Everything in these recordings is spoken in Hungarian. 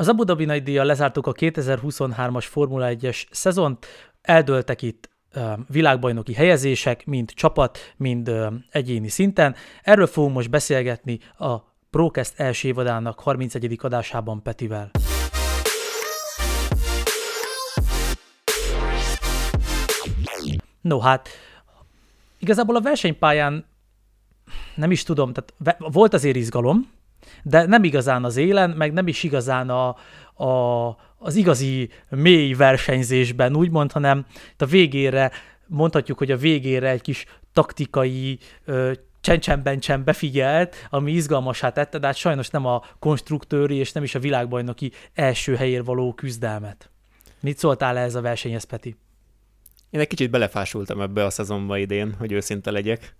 Az Abu Dhabi nagy díjjal lezártuk a 2023-as Formula 1-es szezont, eldőltek itt világbajnoki helyezések, mind csapat, mind egyéni szinten. Erről fogunk most beszélgetni a Procast első évadának 31. adásában Petivel. No hát, igazából a versenypályán nem is tudom, tehát volt azért izgalom, de nem igazán az élen, meg nem is igazán a, a, az igazi mély versenyzésben, úgymond, hanem a végére mondhatjuk, hogy a végére egy kis taktikai csencsenben sem befigyelt, ami izgalmasá tette, de hát sajnos nem a konstruktőri és nem is a világbajnoki első helyér való küzdelmet. Mit szóltál ez a versenyhez, Peti? Én egy kicsit belefásultam ebbe a szezonba idén, hogy őszinte legyek.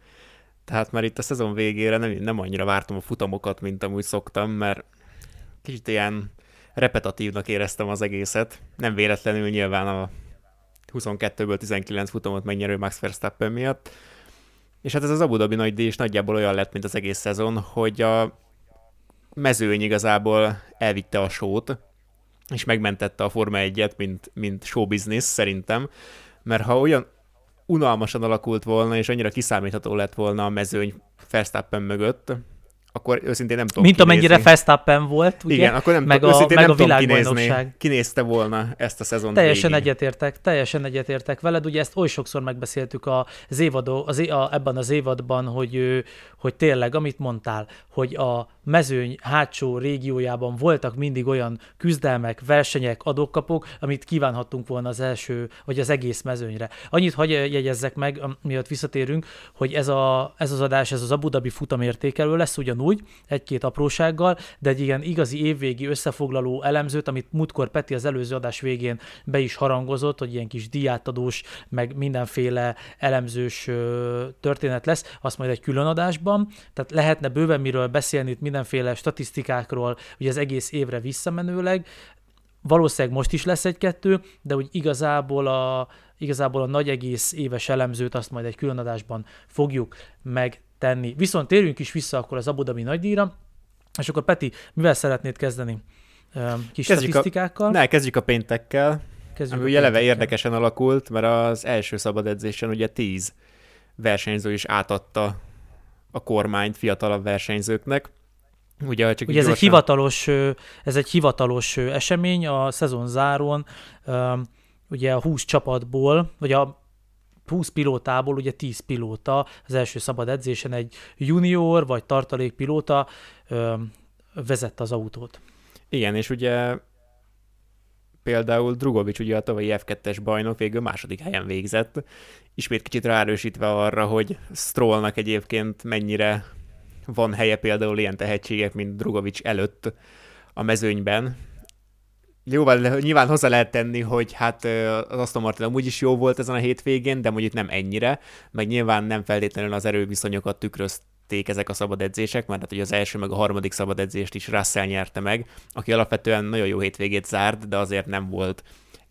Tehát már itt a szezon végére nem, nem annyira vártam a futamokat, mint amúgy szoktam, mert kicsit ilyen repetitívnak éreztem az egészet. Nem véletlenül nyilván a 22-ből 19 futamot megnyerő Max Verstappen miatt. És hát ez az Abu Dhabi nagy díj is nagyjából olyan lett, mint az egész szezon, hogy a mezőny igazából elvitte a sót, és megmentette a Forma 1-et, mint, mint show business szerintem, mert ha olyan unalmasan alakult volna, és annyira kiszámítható lett volna a mezőny Verstappen mögött, akkor őszintén nem tudom Mint kinézni. amennyire Verstappen volt, ugye? Igen, akkor nem, meg a, meg nem a tudom kinézni, kinézte volna ezt a szezon Teljesen végig. egyetértek, teljesen egyetértek veled, ugye ezt oly sokszor megbeszéltük az évadó, az, a, ebben az évadban, hogy, hogy tényleg, amit mondtál, hogy a mezőny hátsó régiójában voltak mindig olyan küzdelmek, versenyek, adókapok, amit kívánhattunk volna az első, vagy az egész mezőnyre. Annyit hagy jegyezzek meg, miatt visszatérünk, hogy ez, a, ez az adás, ez az Abu Dhabi futamértékelő lesz ugyanúgy, egy-két aprósággal, de egy ilyen igazi évvégi összefoglaló elemzőt, amit múltkor Peti az előző adás végén be is harangozott, hogy ilyen kis diátadós, meg mindenféle elemzős történet lesz, azt majd egy külön adásban, tehát lehetne bőven miről beszélni itt minden mindenféle statisztikákról, ugye az egész évre visszamenőleg, valószínűleg most is lesz egy-kettő, de úgy igazából a, igazából a nagy egész éves elemzőt azt majd egy külön adásban fogjuk megtenni. Viszont térjünk is vissza akkor az Abu Dhabi nagydíjra, és akkor Peti, mivel szeretnéd kezdeni? Kis kezdjük statisztikákkal? A, ne, kezdjük a péntekkel. Kezdjük ami ugye eleve érdekesen alakult, mert az első szabad edzésen ugye tíz versenyző is átadta a kormányt fiatalabb versenyzőknek. Ugye, csak Ugye ez egy, hivatalos, ez egy hivatalos esemény a szezon záron, ugye a 20 csapatból, vagy a 20 pilótából ugye 10 pilóta az első szabad edzésen egy junior vagy tartalék pilóta vezette az autót. Igen, és ugye például Drugovics ugye a tavalyi F2-es bajnok végül második helyen végzett, ismét kicsit ráerősítve arra, hogy Strollnak egyébként mennyire van helye például ilyen tehetségek, mint Drugovics előtt a mezőnyben. Jóval nyilván hozzá lehet tenni, hogy hát az Aston Martin amúgy is jó volt ezen a hétvégén, de mondjuk nem ennyire, meg nyilván nem feltétlenül az erőviszonyokat tükrözték ezek a szabad edzések, mert hát ugye az első meg a harmadik szabad edzést is Russell nyerte meg, aki alapvetően nagyon jó hétvégét zárt, de azért nem volt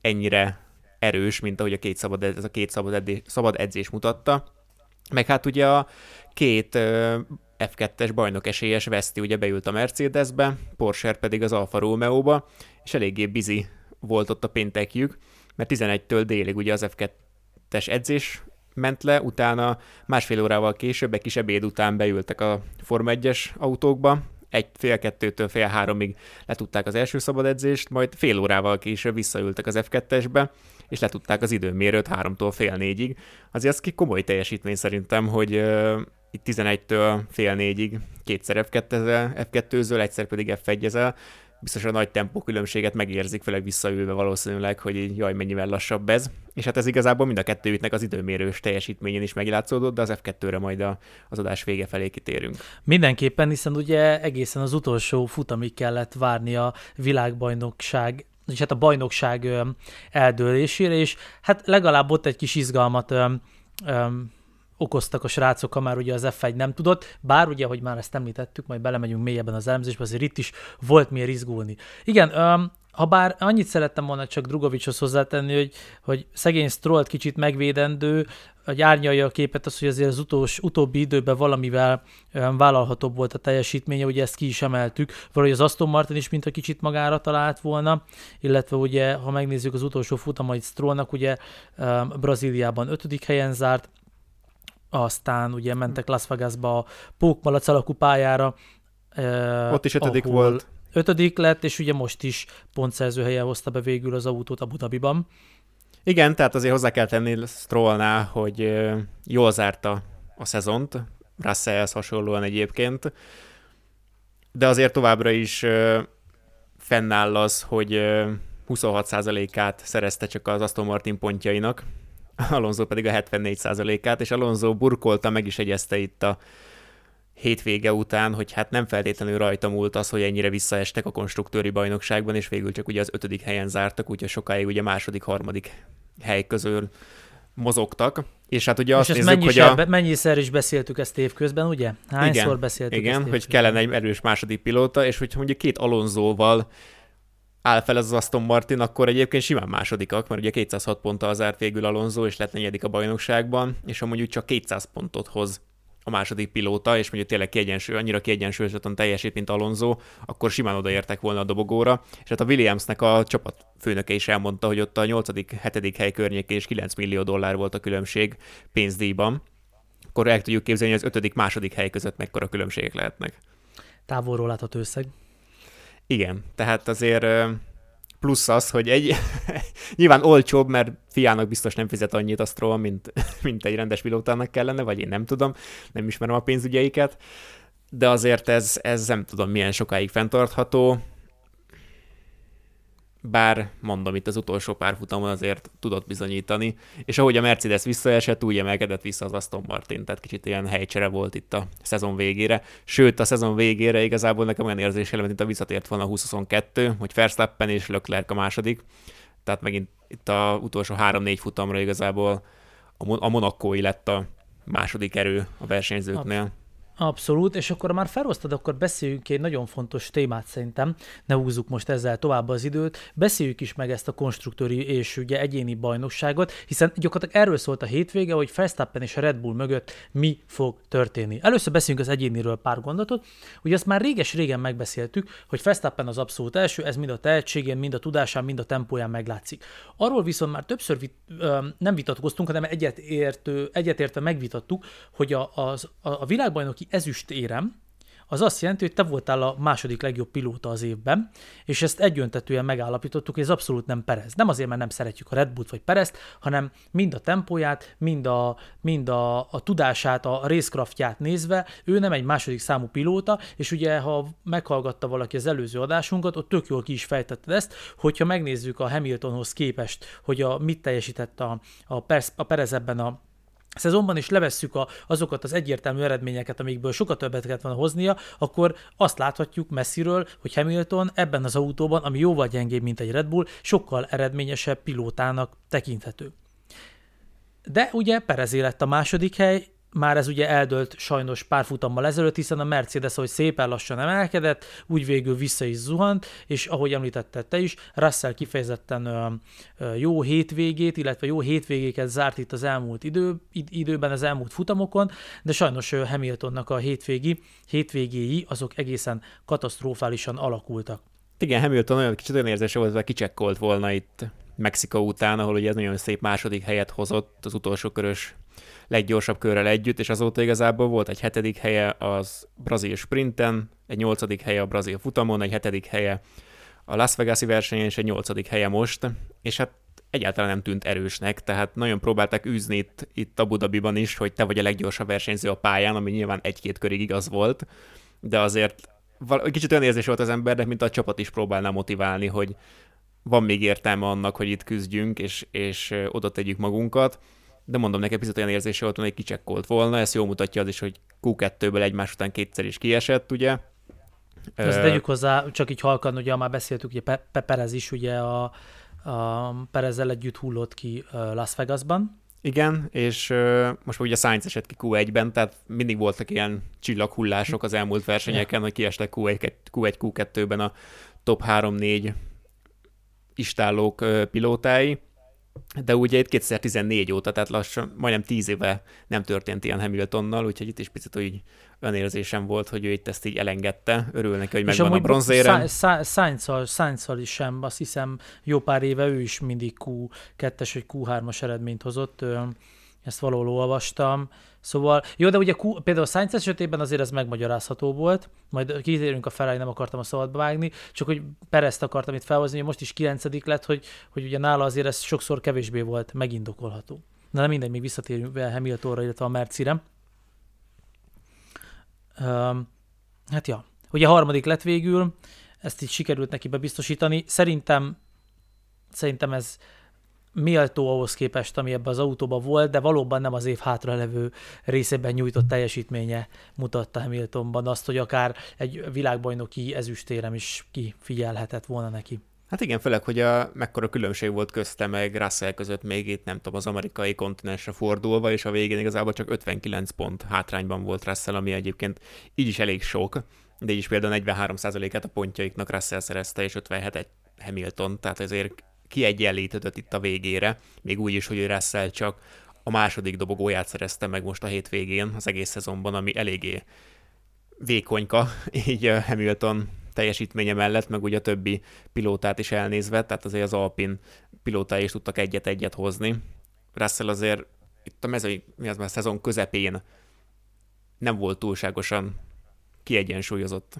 ennyire erős, mint ahogy a két szabad, ez a két szabad, edzés, szabad edzés mutatta. Meg hát ugye a két F2-es bajnok esélyes Veszti ugye beült a Mercedesbe, Porsche pedig az Alfa Romeo-ba, és eléggé bizi volt ott a péntekjük, mert 11-től délig ugye az F2-es edzés ment le, utána másfél órával később, egy kis ebéd után beültek a Forma 1-es autókba, egy fél kettőtől fél háromig letudták az első szabad edzést, majd fél órával később visszaültek az F2-esbe, és letudták az időmérőt háromtól fél négyig. Azért az ki komoly teljesítmény szerintem, hogy itt 11-től fél négyig kétszer F2-zől, egyszer pedig F1-ezel, biztos a nagy tempó különbséget megérzik, főleg visszaülve valószínűleg, hogy így, jaj, mennyivel lassabb ez. És hát ez igazából mind a kettőjüknek az időmérős teljesítményén is megjátszódott, de az F2-re majd a, az adás vége felé kitérünk. Mindenképpen, hiszen ugye egészen az utolsó futamig kellett várni a világbajnokság és hát a bajnokság eldőlésére, és hát legalább ott egy kis izgalmat okoztak a srácok, ha már ugye az F1 nem tudott, bár ugye, hogy már ezt említettük, majd belemegyünk mélyebben az elemzésbe, azért itt is volt miért izgulni. Igen, um, ha bár annyit szerettem volna csak Drugovicshoz hozzátenni, hogy, hogy szegény Strollt kicsit megvédendő, hogy árnyalja a képet az, hogy azért az utós, utóbbi időben valamivel vállalhatóbb volt a teljesítménye, ugye ezt ki is emeltük, valahogy az Aston Martin is mint a kicsit magára talált volna, illetve ugye, ha megnézzük az utolsó futamait Strollnak, ugye Brazíliában ötödik helyen zárt, aztán ugye mentek Las Vegasba a Pókmalac alakú pályára. Ott is ötödik volt. Ötödik lett, és ugye most is pontszerző helyen hozta be végül az autót Abu Dhabiban. Igen, tehát azért hozzá kell tenni Strollnál, hogy jól zárta a szezont, Russellhez hasonlóan egyébként, de azért továbbra is fennáll az, hogy 26%-át szerezte csak az Aston Martin pontjainak, Alonso pedig a 74%-át, és Alonso burkolta, meg is egyezte itt a hétvége után, hogy hát nem feltétlenül rajta múlt az, hogy ennyire visszaestek a konstruktőri bajnokságban, és végül csak ugye az ötödik helyen zártak, úgyhogy sokáig ugye második, harmadik hely közül mozogtak. És hát ugye és azt nézzük, hogy a... mennyiszer is beszéltük ezt évközben, ugye? Hányszor igen, beszéltük Igen, ezt hogy kellene egy erős második pilóta, és hogyha mondjuk két Alonzóval áll fel ez az Aston Martin, akkor egyébként simán másodikak, mert ugye 206 ponttal zárt végül Alonso, és lett negyedik a bajnokságban, és ha mondjuk csak 200 pontot hoz a második pilóta, és mondjuk tényleg kiegyensúly, annyira kiegyensúlyozottan teljesít, mint Alonso, akkor simán odaértek volna a dobogóra. És hát a Williamsnek a csapat főnöke is elmondta, hogy ott a 8.-7. hely környékén és 9 millió dollár volt a különbség pénzdíjban. Akkor el tudjuk képzelni, hogy az 5. második hely között mekkora különbségek lehetnek. Távolról látható összeg. Igen, tehát azért plusz az, hogy egy, nyilván olcsóbb, mert fiának biztos nem fizet annyit a Stroll, mint, mint egy rendes pilótának kellene, vagy én nem tudom, nem ismerem a pénzügyeiket, de azért ez, ez nem tudom milyen sokáig fenntartható, bár mondom, itt az utolsó pár futamon azért tudott bizonyítani, és ahogy a Mercedes visszaesett, úgy emelkedett vissza az Aston Martin, tehát kicsit ilyen helycsere volt itt a szezon végére, sőt a szezon végére igazából nekem olyan érzés jelent, mint a visszatért volna a 2022, hogy Verstappen és Leclerc a második, tehát megint itt a utolsó három-négy futamra igazából a Monakói lett a második erő a versenyzőknél. Abszolút. Abszolút, és akkor már felhoztad, akkor beszéljünk egy nagyon fontos témát szerintem, ne húzzuk most ezzel tovább az időt, beszéljük is meg ezt a konstruktőri és ugye egyéni bajnokságot, hiszen gyakorlatilag erről szólt a hétvége, hogy Verstappen és a Red Bull mögött mi fog történni. Először beszéljünk az egyéniről pár gondolatot, ugye azt már réges-régen megbeszéltük, hogy Verstappen az abszolút első, ez mind a tehetségén, mind a tudásán, mind a tempóján meglátszik. Arról viszont már többször vit, ö, nem vitatkoztunk, hanem egyetértő, egyetértve megvitattuk, hogy a, az, a, a világbajnoki ezüst érem, az azt jelenti, hogy te voltál a második legjobb pilóta az évben, és ezt egyöntetően megállapítottuk, hogy ez abszolút nem Perez. Nem azért, mert nem szeretjük a Red Bullt vagy Perezt, hanem mind a tempóját, mind a, mind a, a tudását, a racecraftját nézve, ő nem egy második számú pilóta, és ugye, ha meghallgatta valaki az előző adásunkat, ott tök jól ki is fejtetted ezt, hogyha megnézzük a Hamiltonhoz képest, hogy a, mit teljesített a, a, Perez, a Perez ebben a szezonban is levesszük a, azokat az egyértelmű eredményeket, amikből sokat többet kellett volna hoznia, akkor azt láthatjuk messziről, hogy Hamilton ebben az autóban, ami jóval gyengébb, mint egy Red Bull, sokkal eredményesebb pilótának tekinthető. De ugye Perezé lett a második hely, már ez ugye eldölt sajnos pár futammal ezelőtt, hiszen a Mercedes, hogy szépen lassan emelkedett, úgy végül vissza is zuhant, és ahogy említetted te is, Russell kifejezetten jó hétvégét, illetve jó hétvégéket zárt itt az elmúlt idő, időben, az elmúlt futamokon, de sajnos Hamiltonnak a hétvégi, hétvégéi azok egészen katasztrofálisan alakultak. Igen, Hamilton olyan kicsit olyan érzése volt, hogy kicsekkolt volna itt Mexika után, ahol ugye ez nagyon szép második helyet hozott az utolsó körös leggyorsabb körrel együtt, és azóta igazából volt egy hetedik helye az brazil sprinten, egy nyolcadik helye a brazil futamon, egy hetedik helye a Las Vegas-i versenyen, és egy nyolcadik helye most, és hát egyáltalán nem tűnt erősnek, tehát nagyon próbálták űzni itt, itt Abu Dhabiban is, hogy te vagy a leggyorsabb versenyző a pályán, ami nyilván egy-két körig igaz volt, de azért val- kicsit olyan érzés volt az embernek, mint a csapat is próbálná motiválni, hogy van még értelme annak, hogy itt küzdjünk, és, és oda tegyük magunkat de mondom, nekem picit olyan érzése volt, hogy kicsekkolt volna, ezt jól mutatja az is, hogy Q2-ből egymás után kétszer is kiesett, ugye. Ezt tegyük hozzá, csak így halkan, ugye már beszéltük, ugye Pe- Perez is ugye a, a Perezzel együtt hullott ki Las Vegasban. Igen, és uh, most ugye Sainz esett ki Q1-ben, tehát mindig voltak ilyen csillaghullások az elmúlt versenyeken, hogy kiestek Q1, Q1 Q2-ben a top 3-4 istállók pilótái de ugye itt 2014 óta, tehát lassan majdnem 10 éve nem történt ilyen Hamiltonnal, úgyhogy itt is picit úgy olyan érzésem volt, hogy ő itt ezt így elengedte, örül neki, hogy megvan a bronzérem. Sainz-szal is sem, azt hiszem jó pár éve ő is mindig Q2-es vagy Q3-as eredményt hozott, ezt valahol olvastam, Szóval, jó, de ugye például a Sainz esetében azért ez megmagyarázható volt, majd kitérünk a Ferrari, nem akartam a szabadba vágni, csak hogy Perezt akartam itt felhozni, hogy most is kilencedik lett, hogy, hogy ugye nála azért ez sokszor kevésbé volt megindokolható. Na nem mindegy, még visszatérünk Hamiltonra, illetve a Mercire. Um, hát ja, ugye harmadik lett végül, ezt így sikerült neki bebiztosítani. Szerintem, szerintem ez, méltó ahhoz képest, ami ebben az autóban volt, de valóban nem az év hátralevő részében nyújtott teljesítménye mutatta Hamiltonban azt, hogy akár egy világbajnoki ezüstérem is kifigyelhetett volna neki. Hát igen, főleg, hogy a, mekkora különbség volt közte meg Russell között még itt, nem tudom, az amerikai kontinensre fordulva, és a végén igazából csak 59 pont hátrányban volt Russell, ami egyébként így is elég sok, de így is például 43%-át a pontjaiknak Russell szerezte, és 57 egy Hamilton, tehát ezért kiegyenlítődött itt a végére, még úgy is, hogy Russell csak a második dobogóját szerezte meg most a hétvégén az egész szezonban, ami eléggé vékonyka, így Hamilton teljesítménye mellett, meg ugye a többi pilótát is elnézve, tehát azért az Alpin pilótái is tudtak egyet-egyet hozni. Russell azért itt a mezői, mi az már szezon közepén nem volt túlságosan kiegyensúlyozott.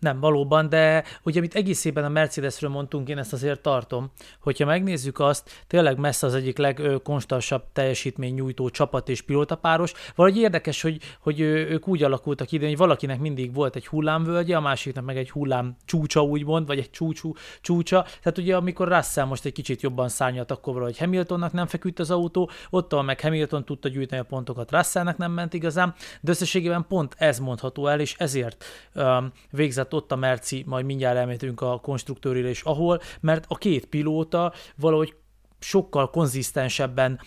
Nem, valóban, de ugye amit egészében a Mercedesről mondtunk, én ezt azért tartom, hogyha megnézzük azt, tényleg messze az egyik legkonstansabb teljesítmény nyújtó csapat és pilótapáros. Valahogy érdekes, hogy, hogy ők úgy alakultak ide, hogy valakinek mindig volt egy hullámvölgye, a másiknak meg egy hullám csúcsa, úgymond, vagy egy csúcsú csúcsa. Tehát ugye amikor Russell most egy kicsit jobban szárnyalt, akkor valahogy Hamiltonnak nem feküdt az autó, ott meg Hamilton tudta gyűjteni a pontokat, Russellnek nem ment igazán, de összességében pont ez mondható el, és ezért um, végzett tehát ott a Merci, majd mindjárt elmétünk a konstruktőrére is, ahol, mert a két pilóta valahogy sokkal konzisztensebben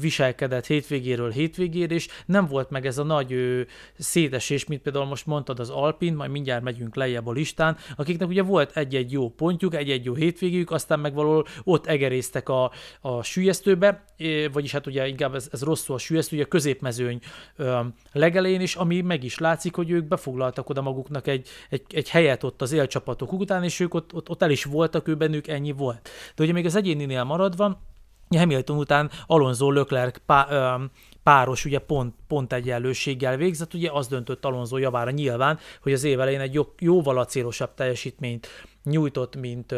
viselkedett hétvégéről hétvégére, és nem volt meg ez a nagy ö, szétesés, mint például most mondtad az Alpin, majd mindjárt megyünk lejjebb a listán, akiknek ugye volt egy-egy jó pontjuk, egy-egy jó hétvégük, aztán meg valahol ott egeréztek a, a sülyeztőbe, vagyis hát ugye inkább ez, ez rosszul a sülyeztő, ugye a középmezőny ö, legelején is, ami meg is látszik, hogy ők befoglaltak oda maguknak egy, egy, egy helyet ott az élcsapatok után, és ők ott, ott, ott el is voltak, ő bennük ennyi volt. De ugye még az egyéninél maradva, Hamilton után Alonso Leclerc pá, ö, páros ugye pont, pont egyenlőséggel végzett, ugye az döntött Alonso javára nyilván, hogy az év elején egy jó, jóval acélosabb teljesítményt nyújtott, mint,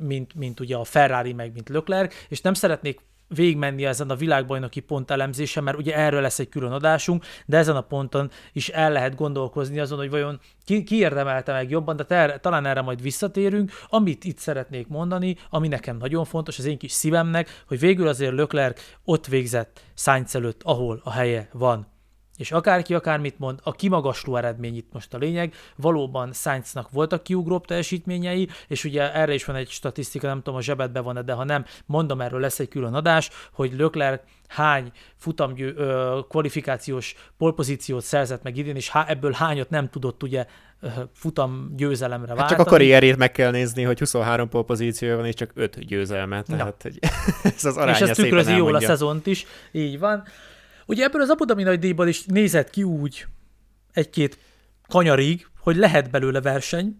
mint, mint ugye a Ferrari, meg mint Leclerc, és nem szeretnék végigmenni ezen a világbajnoki pont elemzése, mert ugye erről lesz egy külön adásunk, de ezen a ponton is el lehet gondolkozni azon, hogy vajon ki, ki érdemelte meg jobban, de ter, talán erre majd visszatérünk. Amit itt szeretnék mondani, ami nekem nagyon fontos, az én kis szívemnek, hogy végül azért Leclerc ott végzett Sainz előtt, ahol a helye van és akárki akármit mond, a kimagasló eredmény itt most a lényeg, valóban Sainznak voltak kiugróbb teljesítményei, és ugye erre is van egy statisztika, nem tudom, a zsebedbe van de ha nem, mondom, erről lesz egy külön adás, hogy Leclerc hány futamgyő, ö, kvalifikációs polpozíciót szerzett meg idén, és há, ebből hányat nem tudott ugye futam győzelemre váltani. Hát csak a karrierét meg kell nézni, hogy 23 polpozíciója van, és csak 5 győzelmet, tehát hogy ez az aránya És ez tükrözi jól a szezont is, így van. Ugye ebből az Abu Dhabi nagy díjból is nézett ki úgy egy-két kanyarig, hogy lehet belőle verseny.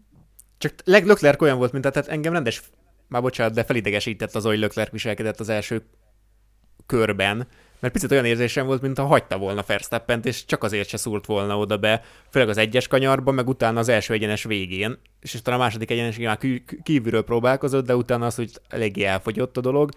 Csak Leclerc olyan volt, mint tehát engem rendes, már bocsánat, de felidegesített az, hogy Leclerc viselkedett az első körben, mert picit olyan érzésem volt, mintha hagyta volna verstappen és csak azért se szúrt volna oda be, főleg az egyes kanyarban, meg utána az első egyenes végén, és talán a második egyenes már kívülről próbálkozott, de utána az, hogy eléggé elfogyott a dolog,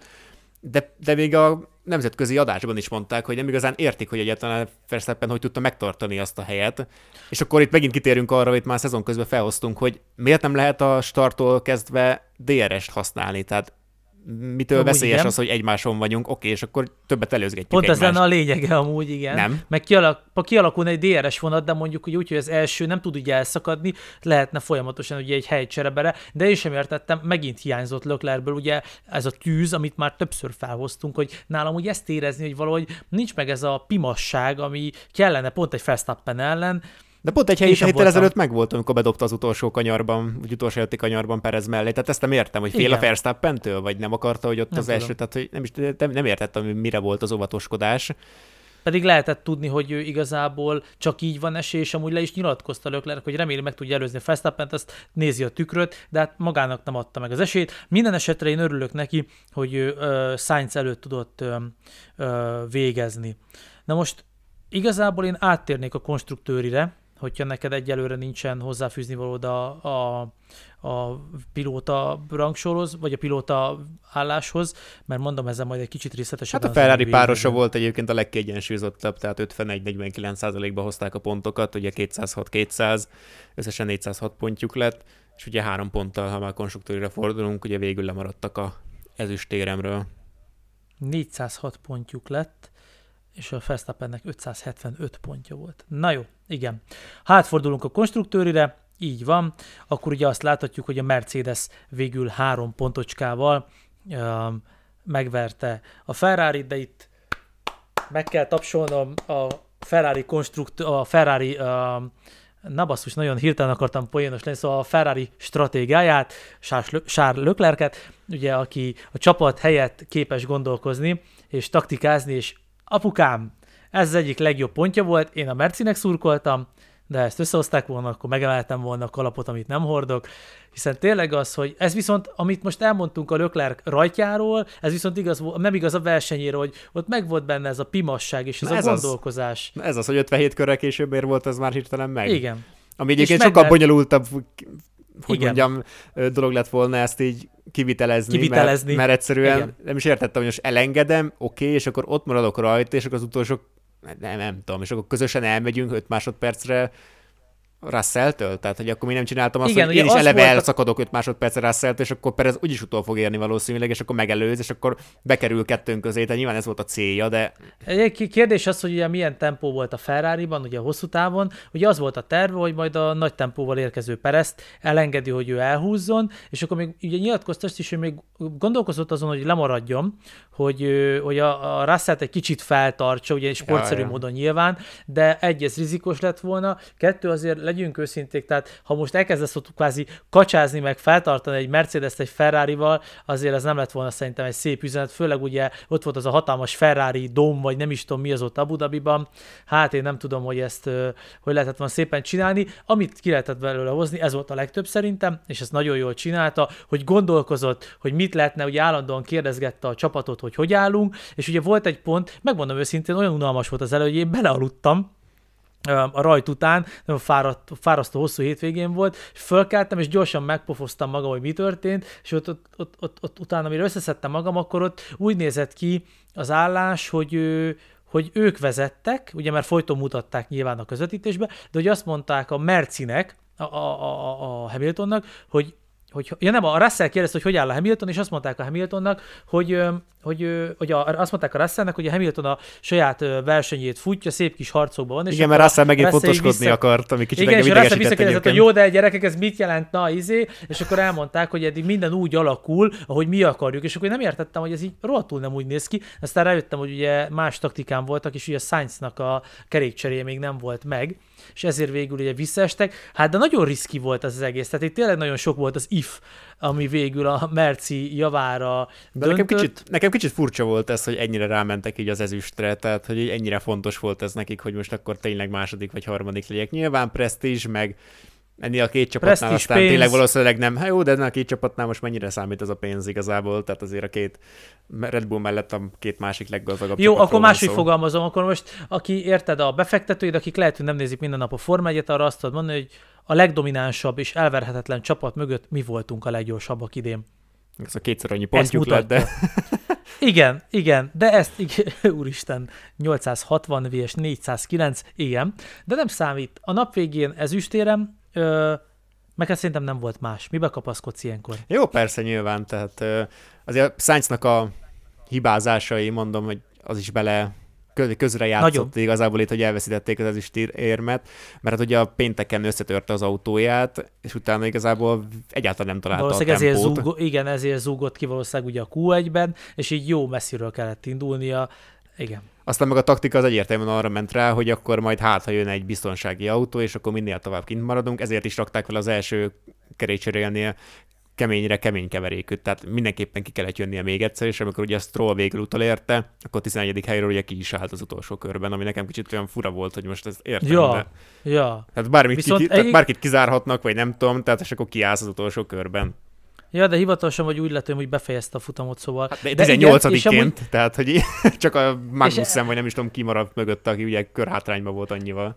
de, de még a nemzetközi adásban is mondták, hogy nem igazán értik, hogy egyáltalán Verstappen hogy tudta megtartani azt a helyet. És akkor itt megint kitérünk arra, hogy már szezon közben felhoztunk, hogy miért nem lehet a starttól kezdve DRS-t használni. Tehát mitől amúgy veszélyes igen. az, hogy egymáson vagyunk, oké, és akkor többet előzgetjük Pont ez lenne a lényege amúgy, igen. Nem. Meg kialak, kialakulna egy DRS vonat, de mondjuk úgy, hogy az első nem tud ugye elszakadni, lehetne folyamatosan ugye egy helycserebere, de én sem értettem, megint hiányzott Löklerből ugye ez a tűz, amit már többször felhoztunk, hogy nálam úgy ezt érezni, hogy valahogy nincs meg ez a pimasság, ami kellene pont egy Verstappen ellen, De pont egy hét, héttel ezelőtt meg volt, amikor bedobta az utolsó kanyarban, vagy utolsó előtti kanyarban Perez mellé. Tehát ezt nem értem, hogy fél Igen. a Verstappen-től, vagy nem akarta, hogy ott nem az tudom. első, tehát hogy nem, is, nem, nem értettem, mire volt az óvatoskodás. Pedig lehetett tudni, hogy ő igazából csak így van esély, és amúgy le is nyilatkozta Lökler, hogy reméli meg tudja előzni a Verstappent, azt nézi a tükröt, de hát magának nem adta meg az esélyt. Minden esetre én örülök neki, hogy ő uh, Sainz előtt tudott uh, uh, végezni. Na most igazából én áttérnék a konstruktőrire, hogyha neked egyelőre nincsen hozzáfűzni valód a, a, a pilóta rangsorhoz, vagy a pilóta álláshoz, mert mondom, ezzel majd egy kicsit részletesebben. Hát a Ferrari párosa volt egyébként a legkiegyensúlyozottabb, tehát 51-49%-ba hozták a pontokat, ugye 206-200, összesen 406 pontjuk lett, és ugye három ponttal, ha már konstruktúrira fordulunk, ugye végül lemaradtak a ezüstéremről. 406 pontjuk lett, és a Verstappennek 575 pontja volt. Na jó, igen. Hátfordulunk a konstruktőrire, így van, akkor ugye azt láthatjuk, hogy a Mercedes végül három pontocskával uh, megverte a ferrari de itt meg kell tapsolnom a Ferrari konstrukt, a Ferrari uh, na basszus, nagyon hirtelen akartam poénos lenni, szóval a Ferrari stratégiáját, Charles Leclerc-et, ugye, aki a csapat helyett képes gondolkozni, és taktikázni, és apukám, ez az egyik legjobb pontja volt, én a Mercinek szurkoltam, de ezt összehozták volna, akkor megemeltem volna a kalapot, amit nem hordok, hiszen tényleg az, hogy ez viszont, amit most elmondtunk a Lökler rajtjáról, ez viszont igaz, nem igaz a versenyéről, hogy ott meg volt benne ez a pimasság és ez, ez a gondolkozás. Az, ez az, hogy 57 körrel később ér volt, ez már hirtelen meg. Igen. Ami egyébként sokkal bonyolultabb hogy Igen. mondjam, dolog lett volna ezt így kivitelezni, kivitelezni. Mert, mert egyszerűen Igen. nem is értettem, hogy most elengedem, oké, okay, és akkor ott maradok rajta, és akkor az utolsó, nem, nem tudom, és akkor közösen elmegyünk 5 másodpercre, Russell-től? Tehát, hogy akkor mi nem csináltam azt, Igen, hogy én is eleve volt... elszakadok 5 másodpercre russell és akkor Perez úgyis utol fog érni valószínűleg, és akkor megelőz, és akkor bekerül kettőnk közé, tehát nyilván ez volt a célja, de... Egy kérdés az, hogy ugye milyen tempó volt a Ferrari-ban, ugye hosszú távon, ugye az volt a terv, hogy majd a nagy tempóval érkező Perezt elengedi, hogy ő elhúzzon, és akkor még ugye nyilatkozta is, hogy még gondolkozott azon, hogy lemaradjon, hogy, hogy a, a Russell-t egy kicsit feltartsa, ugye sportszerű ja, ja. módon nyilván, de egy, ez rizikos lett volna, kettő azért legyünk őszinték, tehát ha most elkezdesz ott kvázi kacsázni, meg feltartani egy Mercedes-t egy Ferrari-val, azért ez nem lett volna szerintem egy szép üzenet, főleg ugye ott volt az a hatalmas Ferrari dom, vagy nem is tudom mi az ott Abu Dhabiban, hát én nem tudom, hogy ezt hogy lehetett volna szépen csinálni, amit ki lehetett belőle hozni, ez volt a legtöbb szerintem, és ezt nagyon jól csinálta, hogy gondolkozott, hogy mit lehetne, ugye állandóan kérdezgette a csapatot, hogy hogy állunk, és ugye volt egy pont, megmondom őszintén, olyan unalmas volt az elő, hogy én belealudtam, a rajt után, nagyon fáradt, fárasztó hosszú hétvégén volt, és fölkeltem, és gyorsan megpofoztam magam, hogy mi történt, és ott, ott, ott, ott, ott utána, amire összeszedtem magam, akkor ott úgy nézett ki az állás, hogy, hogy ők vezettek, ugye mert folyton mutatták nyilván a közvetítésbe, de hogy azt mondták a Mercinek, a, a, a, a Hamiltonnak, hogy hogy, ja nem, a Russell kérdezte, hogy hogy áll a Hamilton, és azt mondták a Hamiltonnak, hogy, hogy, hogy a, azt mondták a Russellnek, hogy a Hamilton a saját versenyét futja, szép kis harcokban van. És Igen, mert Russell megint fontoskodni vissza... akart, ami kicsit Igen, és a Russell visszakérdezett, hogy jó, de gyerekek, ez mit jelent, na izé, és akkor elmondták, hogy eddig minden úgy alakul, ahogy mi akarjuk, és akkor én nem értettem, hogy ez így rohadtul nem úgy néz ki, aztán rájöttem, hogy ugye más taktikán voltak, és ugye a Sainznak a kerékcseréje még nem volt meg, és ezért végül ugye visszaestek. Hát de nagyon riszki volt az, az egész, tehát itt tényleg nagyon sok volt az if, ami végül a Merci javára de nekem kicsit, nekem kicsit furcsa volt ez, hogy ennyire rámentek így az ezüstre, tehát hogy ennyire fontos volt ez nekik, hogy most akkor tényleg második vagy harmadik legyek. Nyilván presztízs, meg ennél a két csapatnál Prestige aztán pénz. tényleg valószínűleg nem. Hát jó, de ennél a két csapatnál most mennyire számít ez a pénz igazából, tehát azért a két Red Bull mellett a két másik leggazdagabb Jó, akkor máshogy szó. fogalmazom, akkor most aki érted a befektetőid, akik lehet, hogy nem nézik minden nap a Forma 1 arra azt tudod mondani, hogy a legdominánsabb és elverhetetlen csapat mögött mi voltunk a leggyorsabbak idén. Ez a kétszer annyi pontjuk lett, de... igen, igen, de ezt, igen, úristen, 860 vs 409, igen, de nem számít. A nap végén ezüstérem, Ö, meg hát szerintem nem volt más. Mibe kapaszkodsz ilyenkor? Jó, persze, nyilván. Tehát azért Sainznak a hibázásai, mondom, hogy az is bele közre játszott Nagyon. igazából itt, hogy elveszítették az ezüst érmet, mert hát ugye a pénteken összetörte az autóját, és utána igazából egyáltalán nem találta a tempót. Ezért zúg, igen, ezért zúgott ki valószínűleg ugye a Q1-ben, és így jó messziről kellett indulnia, Igen. Aztán meg a taktika az egyértelműen arra ment rá, hogy akkor majd hát, ha jön egy biztonsági autó, és akkor minél tovább kint maradunk, ezért is rakták fel az első kerékcserélnél keményre kemény keverékűt, tehát mindenképpen ki kellett jönnie még egyszer, és amikor ugye a Stroll végül utolérte, akkor 11. helyről ugye ki is állt az utolsó körben, ami nekem kicsit olyan fura volt, hogy most ez értem, Ja, de... ja. Tehát bármit, Viszont ki, tehát egy- bárkit kizárhatnak, vagy nem tudom, tehát és akkor kiállsz az utolsó körben. Ja, de hivatalosan vagy úgy lett, hogy befejezte a futamot, szóval. Hát, de De igen, 18-ként, és amúgy- tehát hogy csak a Magnussen, vagy nem is tudom, ki maradt mögött, aki ugye körhátrányban volt annyival.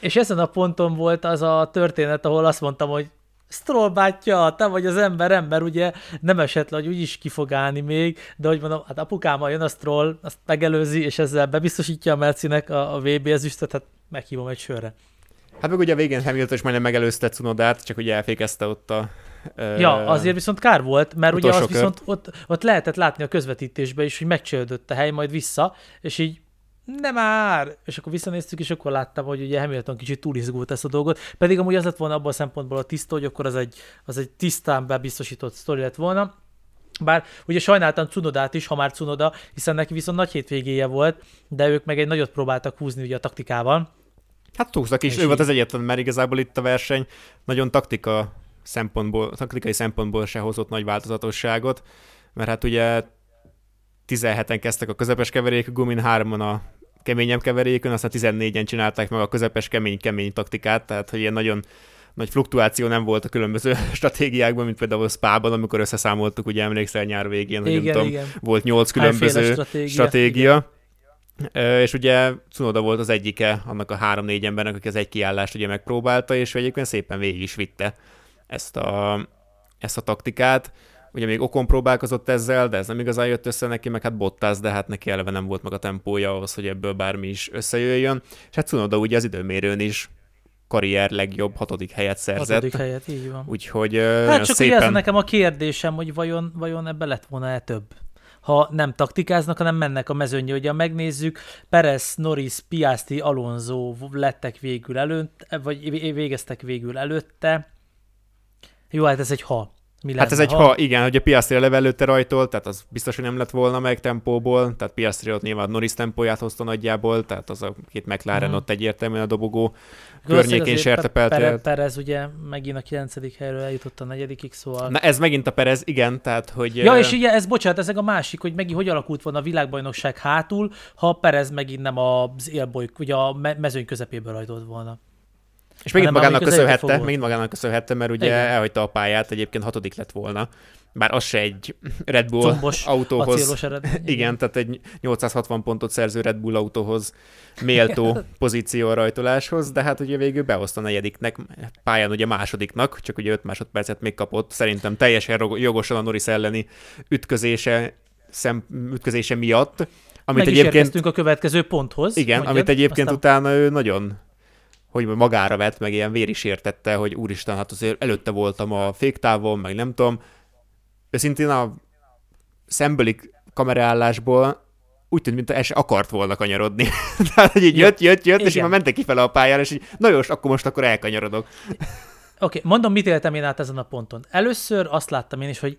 És ezen a ponton volt az a történet, ahol azt mondtam, hogy Stroll bátyja, te vagy az ember, ember, ugye nem esett le, hogy úgyis ki fog állni még, de hogy mondom, hát apukámmal jön a Stroll, azt megelőzi, és ezzel bebiztosítja a Mercinek a, a VB ezüstöt, hát meghívom egy sörre. Hát meg ugye a végén Hamilton is majdnem megelőzte Cunodát, csak ugye elfékezte ott a... Ja, azért viszont kár volt, mert ugye az viszont ott, ott lehetett látni a közvetítésben is, hogy megcsődött a hely, majd vissza, és így nem már! És akkor visszanéztük, és akkor láttam, hogy ugye Hamilton kicsit túlizgult ezt a dolgot, pedig amúgy az lett volna abban a szempontból a tiszta, hogy akkor az egy, az egy tisztán bebiztosított sztori lett volna. Bár ugye sajnáltam Cunodát is, ha már Cunoda, hiszen neki viszont nagy hétvégéje volt, de ők meg egy nagyot próbáltak húzni ugye a taktikával. Hát túlzak is, És ő volt így- az egyetlen, mert igazából itt a verseny nagyon taktika szempontból, taktikai szempontból se hozott nagy változatosságot, mert hát ugye 17-en kezdtek a közepes keverék gumin, hárman a keményebb keverékön, aztán 14-en csinálták meg a közepes kemény-kemény taktikát, tehát hogy ilyen nagyon nagy fluktuáció nem volt a különböző stratégiákban, mint például Spában, amikor összeszámoltuk, ugye emlékszel nyár végén, hogy nem igen, tudom, igen. volt nyolc Hányféle különböző stratégia. stratégia. Ö, És ugye Cunoda volt az egyike annak a három-négy embernek, aki az egy kiállást ugye megpróbálta, és egyébként szépen végig is vitte ezt a, ezt a taktikát. Ugye még Okon próbálkozott ezzel, de ez nem igazán jött össze neki, meg hát Bottas, de hát neki eleve nem volt meg a tempója ahhoz, hogy ebből bármi is összejöjjön. És hát Cunoda ugye az időmérőn is karrier legjobb hatodik helyet szerzett. Hatodik helyet, így van. Úgyhogy Hát csak szépen... ez nekem a kérdésem, hogy vajon, vajon ebbe lett volna-e több? Ha nem taktikáznak, hanem mennek a mezőnyre. Ugye megnézzük, Perez, Norris, Piastri, Alonso lettek végül előtt, vagy vé- végeztek végül előtte. Jó, hát ez egy ha. Mi Hát ez lenne, egy ha, igen, hogy a Piastri eleve előtte rajtol, tehát az biztos, hogy nem lett volna meg tempóból, tehát Piastri ott nyilván Norris tempóját hozta nagyjából, tehát az a két McLaren Mhm. ott egyértelműen a dobogó Valószínűleg környékén azért sertepelte. Pe- Pere- Perez ugye megint a kilencedik helyről eljutott a negyedikig, szóval... Na ez megint a Perez, igen, tehát hogy... Ja, és ugye ez, bocsánat, ez a másik, hogy megint hogy alakult volna a világbajnokság hátul, ha Perez megint nem az élboly, ugye a me- mezőny közepéből rajtolt volna. És megint hanem magának köszönhette, megint magának köszönhette, mert ugye Igen. elhagyta a pályát, egyébként hatodik lett volna. Bár az se egy Red Bull Combos, autóhoz. Igen, tehát egy 860 pontot szerző Red Bull autóhoz méltó pozíció a rajtoláshoz, de hát ugye végül behozta a negyediknek, pályán ugye másodiknak, csak ugye 5 másodpercet még kapott, szerintem teljesen jogosan a Norris elleni ütközése, szem, ütközése miatt, amit Meg egyébként, a következő ponthoz. igen, mondjad, amit egyébként aztán... utána ő nagyon hogy magára vett, meg ilyen vér is értette, hogy úristen, hát azért előtte voltam a féktávon, meg nem tudom. Őszintén a szembeli kameraállásból úgy tűnt, mint el se akart volna kanyarodni. Tehát, hogy így jött, jött, jött, és így Igen. már mentek kifele a pályára, és így, na jó, akkor most akkor elkanyarodok. Oké, okay, mondom, mit éltem én át ezen a ponton. Először azt láttam én is, hogy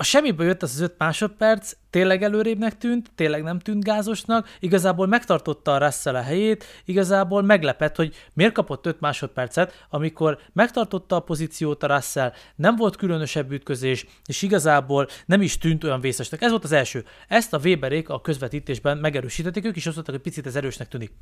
a semmiből jött az az öt másodperc, tényleg előrébbnek tűnt, tényleg nem tűnt gázosnak, igazából megtartotta a Russell a helyét, igazából meglepett, hogy miért kapott 5 másodpercet, amikor megtartotta a pozíciót a Russell, nem volt különösebb ütközés, és igazából nem is tűnt olyan vészesnek. Ez volt az első. Ezt a Weberék a közvetítésben megerősítették, ők is azt mondták, hogy picit ez erősnek tűnik.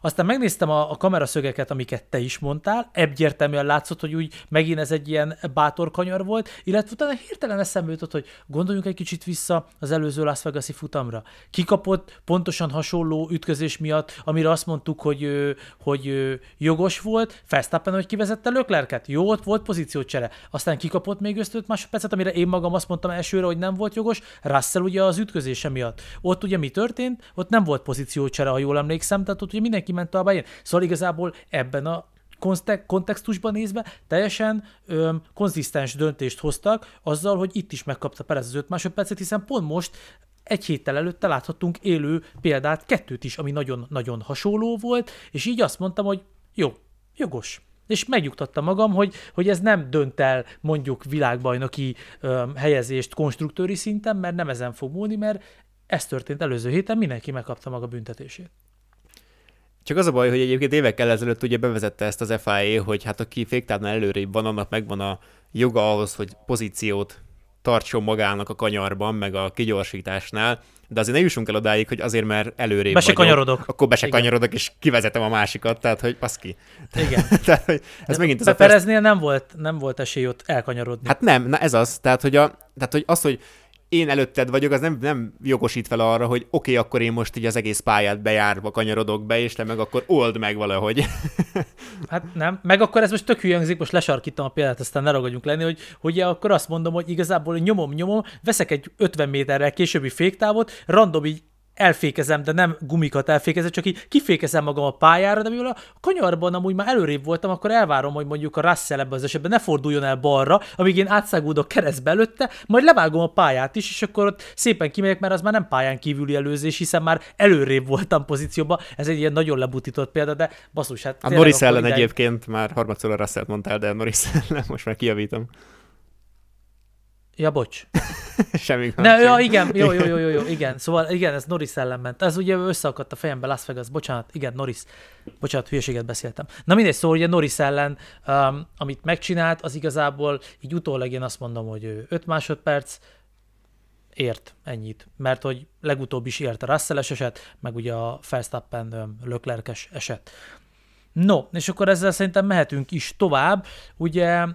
Aztán megnéztem a, a kameraszögeket, amiket te is mondtál, egyértelműen látszott, hogy úgy megint ez egy ilyen bátor kanyar volt, illetve utána hirtelen eszembe jutott, hogy gondoljunk egy kicsit vissza az előző Las Vegas-i futamra. Kikapott pontosan hasonló ütközés miatt, amire azt mondtuk, hogy, hogy jogos volt, Verstappen, hogy kivezette Löklerket. Jó, ott volt pozíciócsere. Aztán kikapott még ösztöt másodpercet, amire én magam azt mondtam elsőre, hogy nem volt jogos. Russell ugye az ütközése miatt. Ott ugye mi történt? Ott nem volt pozíciócsere, ha jól emlékszem, tehát ott ugye mindenki ment a bején. Szóval igazából ebben a kontextusban nézve teljesen öm, konzisztens döntést hoztak azzal, hogy itt is megkapta Perez az 5 másodpercet, hiszen pont most egy héttel előtte láthattunk élő példát, kettőt is, ami nagyon-nagyon hasonló volt, és így azt mondtam, hogy jó, jogos. És megnyugtattam magam, hogy, hogy ez nem dönt el mondjuk világbajnoki öm, helyezést konstruktőri szinten, mert nem ezen fog múlni, mert ez történt előző héten, mindenki megkapta maga büntetését. Csak az a baj, hogy egyébként évekkel ezelőtt ugye bevezette ezt az FIA, hogy hát aki féktávnál előrébb van, annak megvan a joga ahhoz, hogy pozíciót tartson magának a kanyarban, meg a kigyorsításnál, de azért ne jussunk el odáig, hogy azért, mert előrébb Be se kanyarodok. akkor be se Igen. kanyarodok, és kivezetem a másikat, tehát hogy paszki. Igen. tehát, hogy ez De megint az a Pereznél nem volt, nem volt esély ott elkanyarodni. Hát nem, na ez az. Tehát, hogy, a, tehát, hogy az, hogy én előtted vagyok, az nem, nem jogosít fel arra, hogy oké, okay, akkor én most így az egész pályát bejárva kanyarodok be, és te meg akkor old meg valahogy. Hát nem. Meg akkor ez most tök hülye hangzik, most lesarkítom a példát, aztán ne ragadjunk lenni, hogy ugye akkor azt mondom, hogy igazából nyomom, nyomom, veszek egy 50 méterrel későbbi féktávot, random így elfékezem, de nem gumikat elfékezem, csak így kifékezem magam a pályára, de mivel a kanyarban amúgy már előrébb voltam, akkor elvárom, hogy mondjuk a Russell ebben az esetben ne forduljon el balra, amíg én átszágódok keresztbe előtte, majd levágom a pályát is, és akkor ott szépen kimegyek, mert az már nem pályán kívüli előzés, hiszen már előrébb voltam pozícióban. Ez egy ilyen nagyon lebutított példa, de basszus, hát A Norris ellen idáig- egyébként már harmadszor a russell mondtál, de Norris ellen most már kijavítom. Ja, bocs. Semmi Ne, ja, igen, jó, jó, jó, jó, jó, igen. Szóval igen, ez Norris ellen ment. Ez ugye összeakadt a fejembe Las Vegas, bocsánat, igen, Norris. Bocsánat, hülyeséget beszéltem. Na mindegy, szóval ugye Norris ellen, um, amit megcsinált, az igazából így utólag én azt mondom, hogy 5 másodperc, ért ennyit, mert hogy legutóbb is ért a russell eset, meg ugye a Verstappen öm, Leclerc-es eset. No, és akkor ezzel szerintem mehetünk is tovább. Ugye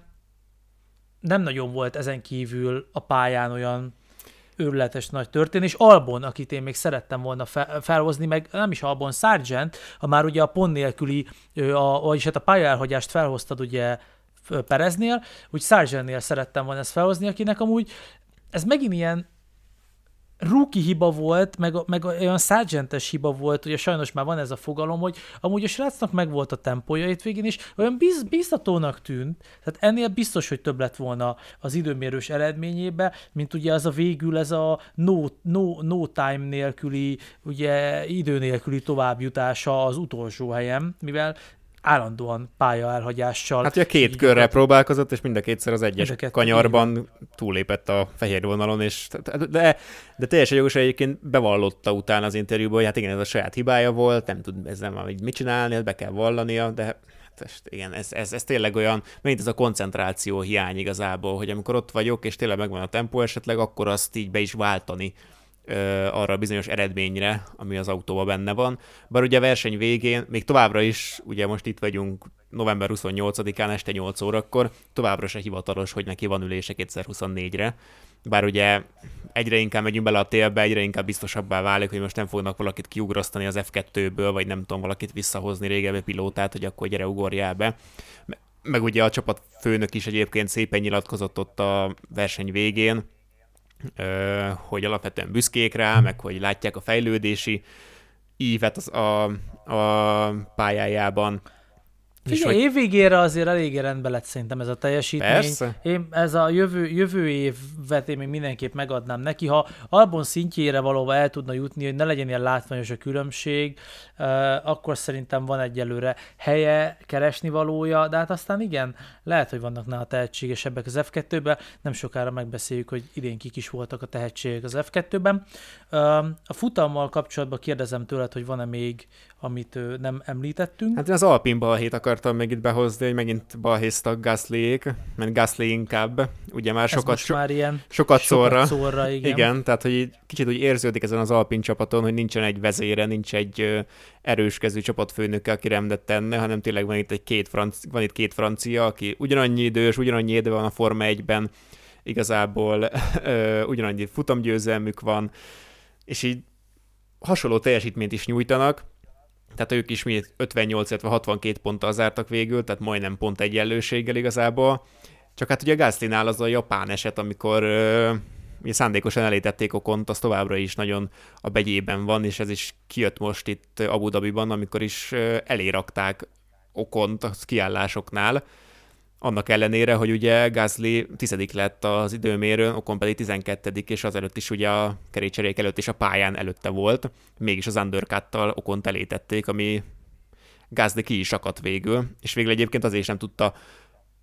nem nagyon volt ezen kívül a pályán olyan őrületes nagy történés. Albon, akit én még szerettem volna fe- felhozni, meg nem is Albon, Sargent, ha már ugye a pont nélküli, a, vagyis hát a pályaelhagyást felhoztad ugye Pereznél, úgy Sargentnél szerettem volna ezt felhozni, akinek amúgy ez megint ilyen rookie hiba volt, meg, meg olyan sargentes hiba volt, ugye sajnos már van ez a fogalom, hogy amúgy a srácnak meg volt a tempója itt végén is, olyan biz, biztatónak tűnt, tehát ennél biztos, hogy több lett volna az időmérős eredményébe, mint ugye az a végül ez a no, no, no time nélküli, ugye idő nélküli továbbjutása az utolsó helyen, mivel állandóan pálya elhagyással. Hát ugye két így- körrel próbálkozott, és mind a kétszer az egyes Mind kanyarban túlépett a fehér vonalon, és de, de teljesen jogos, egyébként bevallotta utána az interjúban, hogy hát igen, ez a saját hibája volt, nem tud ezzel már így mit csinálni, ezt be kell vallania, de hát igen, ez, ez, ez tényleg olyan, megint ez a koncentráció hiány igazából, hogy amikor ott vagyok, és tényleg megvan a tempó esetleg, akkor azt így be is váltani arra a bizonyos eredményre, ami az autóban benne van. Bár ugye a verseny végén, még továbbra is, ugye most itt vagyunk november 28-án este 8 órakor, továbbra se hivatalos, hogy neki van ülése 2024-re. Bár ugye egyre inkább megyünk bele a télbe, egyre inkább biztosabbá válik, hogy most nem fognak valakit kiugrasztani az F2-ből, vagy nem tudom, valakit visszahozni régebbi pilótát, hogy akkor gyere ugorjál be. Me- Meg ugye a csapatfőnök is egyébként szépen nyilatkozott ott a verseny végén, hogy alapvetően büszkék rá, meg hogy látják a fejlődési ívet az a, a pályájában. Figyelj, hogy év végére azért eléggé rendben lett szerintem ez a teljesítmény. Persze. Én ez a jövő, jövő évet én még mindenképp megadnám neki. Ha Albon szintjére valóban el tudna jutni, hogy ne legyen ilyen látványos a különbség, uh, akkor szerintem van egyelőre helye, keresni valója, de hát aztán igen, lehet, hogy vannak nála tehetségesebbek az F2-ben, nem sokára megbeszéljük, hogy idén kik is voltak a tehetségek az F2-ben. Uh, a futammal kapcsolatban kérdezem tőled, hogy van-e még, amit nem említettünk. Hát az Alpin balhét akartam még itt behozni, hogy megint balhéztak Gaslyék, mert Gasly inkább, ugye már Ez sokat, most már ilyen sokat szorra. sokat szorra, igen. Igen, tehát hogy így kicsit úgy érződik ezen az Alpin csapaton, hogy nincsen egy vezére, nincs egy ö, erőskezű csapatfőnöke, aki rendet tenne, hanem tényleg van itt, egy két franc, van itt két francia, aki ugyanannyi idős, ugyanannyi idő van a Forma 1-ben, igazából ö, ugyanannyi futamgyőzelmük van, és így hasonló teljesítményt is nyújtanak, tehát ők is mi 58, illetve 62 ponttal zártak végül, tehát majdnem pont egyenlőséggel igazából. Csak hát ugye Gasly-nál az a japán eset, amikor ö, ugye szándékosan elétették Okont, az továbbra is nagyon a begyében van, és ez is kijött most itt Abu Dhabiban, amikor is elérakták Okont a kiállásoknál, annak ellenére, hogy ugye Gasly tizedik lett az időmérőn, Okon pedig 12 és azelőtt is ugye a kerékcserék előtt is a pályán előtte volt, mégis az undercut-tal Okont elétették, ami Gasly ki is akadt végül, és végül egyébként azért is nem tudta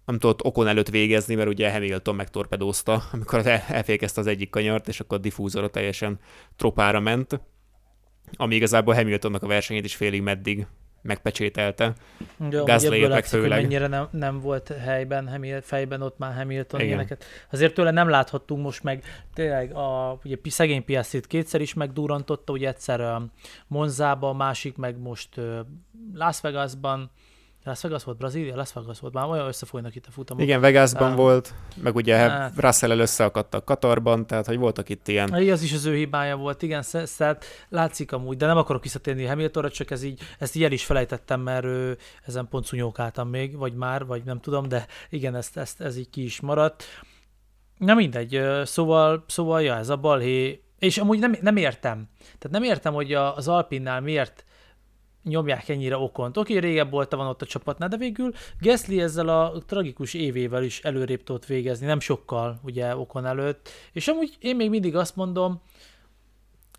nem tudott okon előtt végezni, mert ugye Hamilton megtorpedózta, amikor elfékezte az egyik kanyart, és akkor a diffúzora teljesen tropára ment, ami igazából Hamiltonnak a versenyét is félig meddig megpecsételte. Jó, Gasly meg főleg. Hogy mennyire nem, nem volt helyben, Hamil, fejben ott már Hamilton Igen. ilyeneket. Azért tőle nem láthattunk most meg, tényleg a ugye, szegény piasztit kétszer is megdurantotta, ugye egyszer Monzába, a másik meg most Las Vegasban, Las Vegas volt, Brazília, Las Vegas volt, már olyan összefolynak itt a futamok. Igen, Vegasban um, volt, meg ugye hát, Russell-el összeakadtak Katarban, tehát hogy voltak itt ilyen. Az is az ő hibája volt, igen, tehát látszik amúgy, de nem akarok visszatérni Hamiltonra, csak ez így, ezt így el is felejtettem, mert ő, ezen pont szunyókáltam még, vagy már, vagy nem tudom, de igen, ezt, ezt, ez így ki is maradt. Na mindegy, szóval, szóval ja, ez a balhé, és amúgy nem, nem értem. Tehát nem értem, hogy az Alpinnál miért nyomják ennyire okont. Oké, régebb volt van ott a csapatnál, de végül Gasly ezzel a tragikus évével is előrébb tudott végezni, nem sokkal ugye okon előtt. És amúgy én még mindig azt mondom,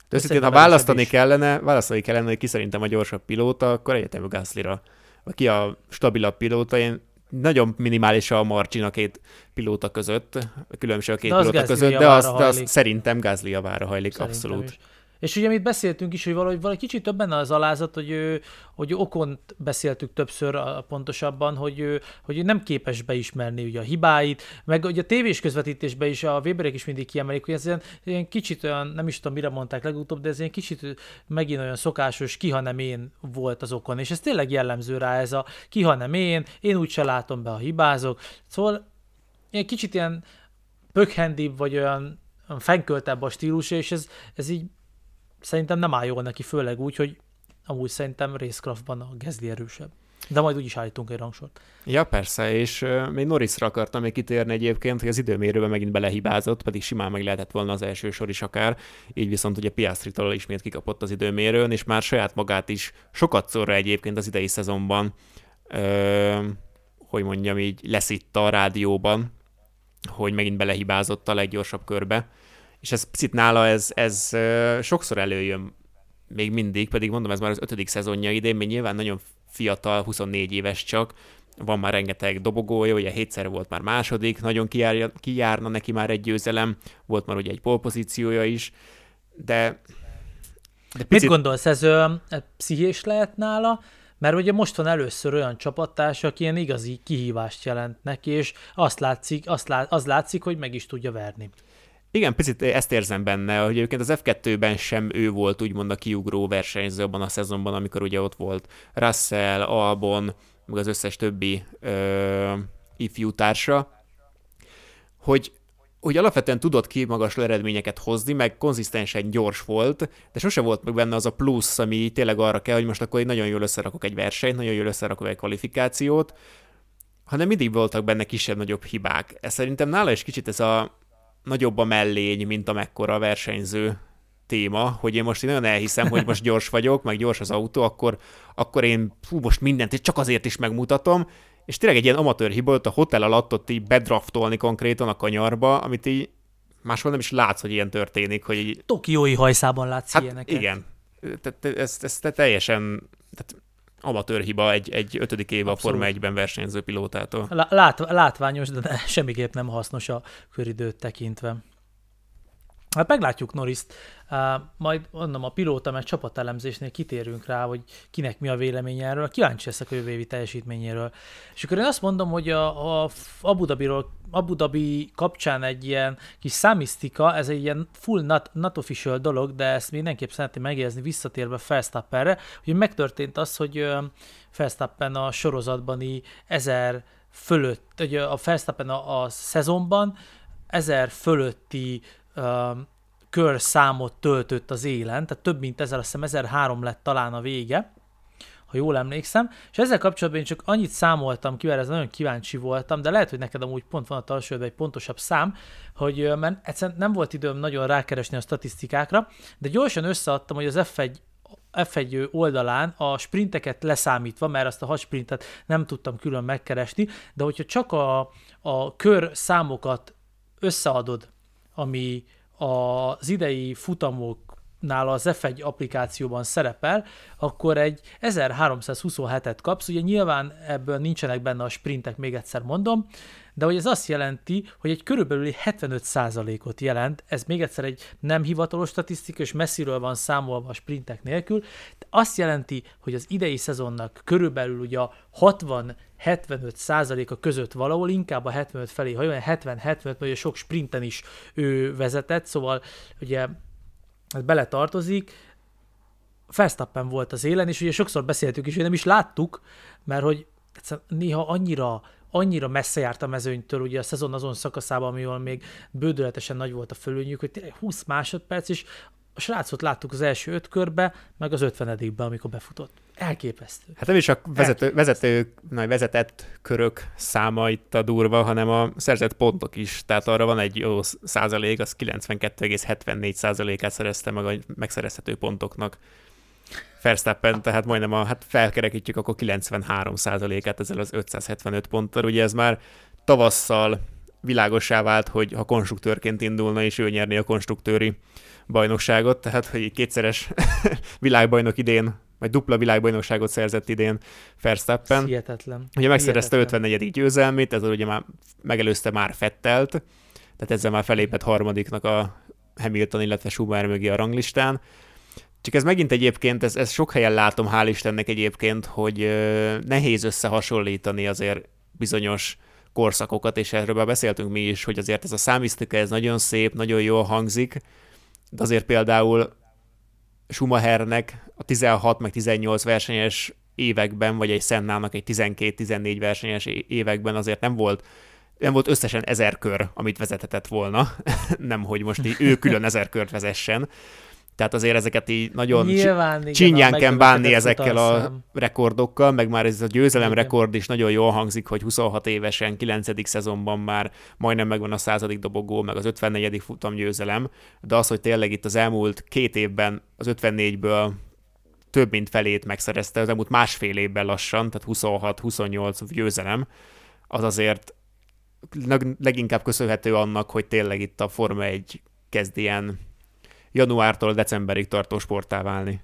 de összintén, ha választani kellene, választani kellene, hogy ki szerintem a gyorsabb pilóta, akkor egyetemű Gaslyra. Vagy ki a stabilabb pilóta, én nagyon minimális a margin a két pilóta között, a különbség a két pilóta között, de azt, az szerintem Gasly javára hajlik, szerintem abszolút. Is. És ugye mit beszéltünk is, hogy valahogy valahogy kicsit több az alázat, hogy, ő, hogy Okont beszéltük többször pontosabban, hogy, ő, hogy ő nem képes beismerni ugye a hibáit, meg ugye a tévés közvetítésben is a Weberek is mindig kiemelik, hogy ez ilyen, ilyen kicsit olyan, nem is tudom mire mondták legutóbb, de ez ilyen kicsit megint olyan szokásos, ki ha nem én volt az okon, és ez tényleg jellemző rá ez a ki ha nem én, én úgyse látom be a hibázok, szóval ilyen kicsit ilyen pökhendibb, vagy olyan fenköltebb a stílus, és ez, ez így szerintem nem áll jól neki, főleg úgy, hogy amúgy szerintem Racecraftban a Gezli erősebb. De majd úgyis állítunk egy rangsort. Ja, persze, és uh, még Norrisra akartam még kitérni egyébként, hogy az időmérőben megint belehibázott, pedig simán meg lehetett volna az első sor is akár, így viszont ugye Piastri-tól ismét kikapott az időmérőn, és már saját magát is sokat szorra egyébként az idei szezonban, uh, hogy mondjam így, leszitta a rádióban, hogy megint belehibázott a leggyorsabb körbe és ez picit nála ez, ez sokszor előjön még mindig, pedig mondom, ez már az ötödik szezonja idén, még nyilván nagyon fiatal, 24 éves csak, van már rengeteg dobogója, ugye hétszer volt már második, nagyon kijárja, kijárna neki már egy győzelem, volt már ugye egy polpozíciója is, de, de picit... Mit gondolsz, ez ö, pszichés lehet nála? Mert ugye most van először olyan csapattárs, aki ilyen igazi kihívást jelent neki, és azt látszik, azt lát, az látszik, hogy meg is tudja verni. Igen, picit ezt érzem benne, hogy egyébként az F2-ben sem ő volt úgymond a kiugró versenyző abban a szezonban, amikor ugye ott volt Russell, Albon, meg az összes többi ö, ifjú társa, hogy, hogy alapvetően tudott ki magas eredményeket hozni, meg konzisztensen gyors volt, de sose volt meg benne az a plusz, ami tényleg arra kell, hogy most akkor én nagyon jól összerakok egy versenyt, nagyon jól összerakok egy kvalifikációt, hanem mindig voltak benne kisebb-nagyobb hibák. Ez szerintem nála is kicsit ez a nagyobb a mellény, mint amekkora a versenyző téma, hogy én most én nagyon elhiszem, hogy most gyors vagyok, meg gyors az autó, akkor, akkor én fú, most mindent, és csak azért is megmutatom, és tényleg egy ilyen amatőr hiba a hotel alatt ott így bedraftolni konkrétan a kanyarba, amit így máshol nem is látsz, hogy ilyen történik. Hogy így... Tokiói hajszában látsz hát ilyeneket. igen. Tehát ez, ez, ez teljesen, tehát amatőr hiba egy, egy ötödik éve Abszolút. a Forma 1-ben versenyző pilótától. Lát, látványos, de semmiképp nem hasznos a köridőt tekintve. Hát meglátjuk Noriszt. Uh, majd mondom, a pilóta meg csapatelemzésnél kitérünk rá, hogy kinek mi a véleménye erről. Kíváncsi leszek a jövő teljesítményéről. És akkor én azt mondom, hogy a, a Abu, Dhabiról, Abu Dhabi kapcsán egy ilyen kis számisztika, ez egy ilyen full not, not official dolog, de ezt mindenképp szeretném megjegyezni visszatérve Felstappenre, hogy megtörtént az, hogy Felstappen a sorozatbani ezer fölött, hogy a Felstappen a, a szezonban ezer fölötti kör számot töltött az élen, tehát több mint ezer, azt hiszem 1003 lett talán a vége, ha jól emlékszem, és ezzel kapcsolatban én csak annyit számoltam ki, mert ez nagyon kíváncsi voltam, de lehet, hogy neked amúgy pont van a talsódban egy pontosabb szám, hogy mert egyszerűen nem volt időm nagyon rákeresni a statisztikákra, de gyorsan összeadtam, hogy az F1 F1 oldalán a sprinteket leszámítva, mert azt a hat sprintet nem tudtam külön megkeresni, de hogyha csak a, a kör számokat összeadod ami az idei futamok nála az F1 applikációban szerepel, akkor egy 1327-et kapsz, ugye nyilván ebből nincsenek benne a sprintek, még egyszer mondom, de hogy ez azt jelenti, hogy egy körülbelül 75%-ot jelent, ez még egyszer egy nem hivatalos statisztika, és messziről van számolva a sprintek nélkül, de azt jelenti, hogy az idei szezonnak körülbelül ugye a 60-75 a között valahol, inkább a 75 felé, ha olyan 70-75, mert ugye sok sprinten is ő vezetett, szóval ugye ez bele tartozik, Verstappen volt az élen, és ugye sokszor beszéltük is, hogy nem is láttuk, mert hogy néha annyira annyira messze járt a mezőnytől ugye a szezon azon szakaszában, amivel még bődületesen nagy volt a fölőnyük, hogy tényleg 20 másodperc, és a srácot láttuk az első öt körbe, meg az ötvenedikben, amikor befutott. Elképesztő. Hát nem is a vezető, vezető, nagy vezetett körök száma itt a durva, hanem a szerzett pontok is. Tehát arra van egy jó százalék, az 92,74 százalékát szerezte meg a megszerezhető pontoknak. Verstappen, tehát majdnem a, hát felkerekítjük akkor 93 át ezzel az 575 ponttal. Ugye ez már tavasszal világosá vált, hogy ha konstruktőrként indulna, és ő nyerni a konstruktőri bajnokságot, tehát hogy kétszeres világbajnok idén, vagy dupla világbajnokságot szerzett idén Verstappen. Hihetetlen. Ugye megszerezte Hihetetlen. 54. győzelmét, ez ugye már megelőzte már Fettelt, tehát ezzel már felépett harmadiknak a Hamilton, illetve Schumacher mögé a ranglistán. Csak ez megint egyébként, ez, ez sok helyen látom, hál' Istennek egyébként, hogy nehéz összehasonlítani azért bizonyos korszakokat, és erről már beszéltünk mi is, hogy azért ez a számisztika, ez nagyon szép, nagyon jól hangzik, de azért például Schumachernek a 16 meg 18 versenyes években, vagy egy Sennának egy 12-14 versenyes években azért nem volt nem volt összesen ezer kör, amit vezethetett volna, nem hogy most így ő külön ezer kört vezessen. Tehát azért ezeket így nagyon Nyilván, csinyán kell bánni ezekkel a rekordokkal, meg már ez a győzelem igen. rekord is nagyon jól hangzik, hogy 26 évesen, 9. szezonban már majdnem megvan a századik dobogó, meg az 54. futam győzelem, de az, hogy tényleg itt az elmúlt két évben az 54-ből több mint felét megszerezte, az elmúlt másfél évben lassan, tehát 26-28 győzelem, az azért leginkább köszönhető annak, hogy tényleg itt a Forma 1 kezd ilyen januártól decemberig tartó sportá válni.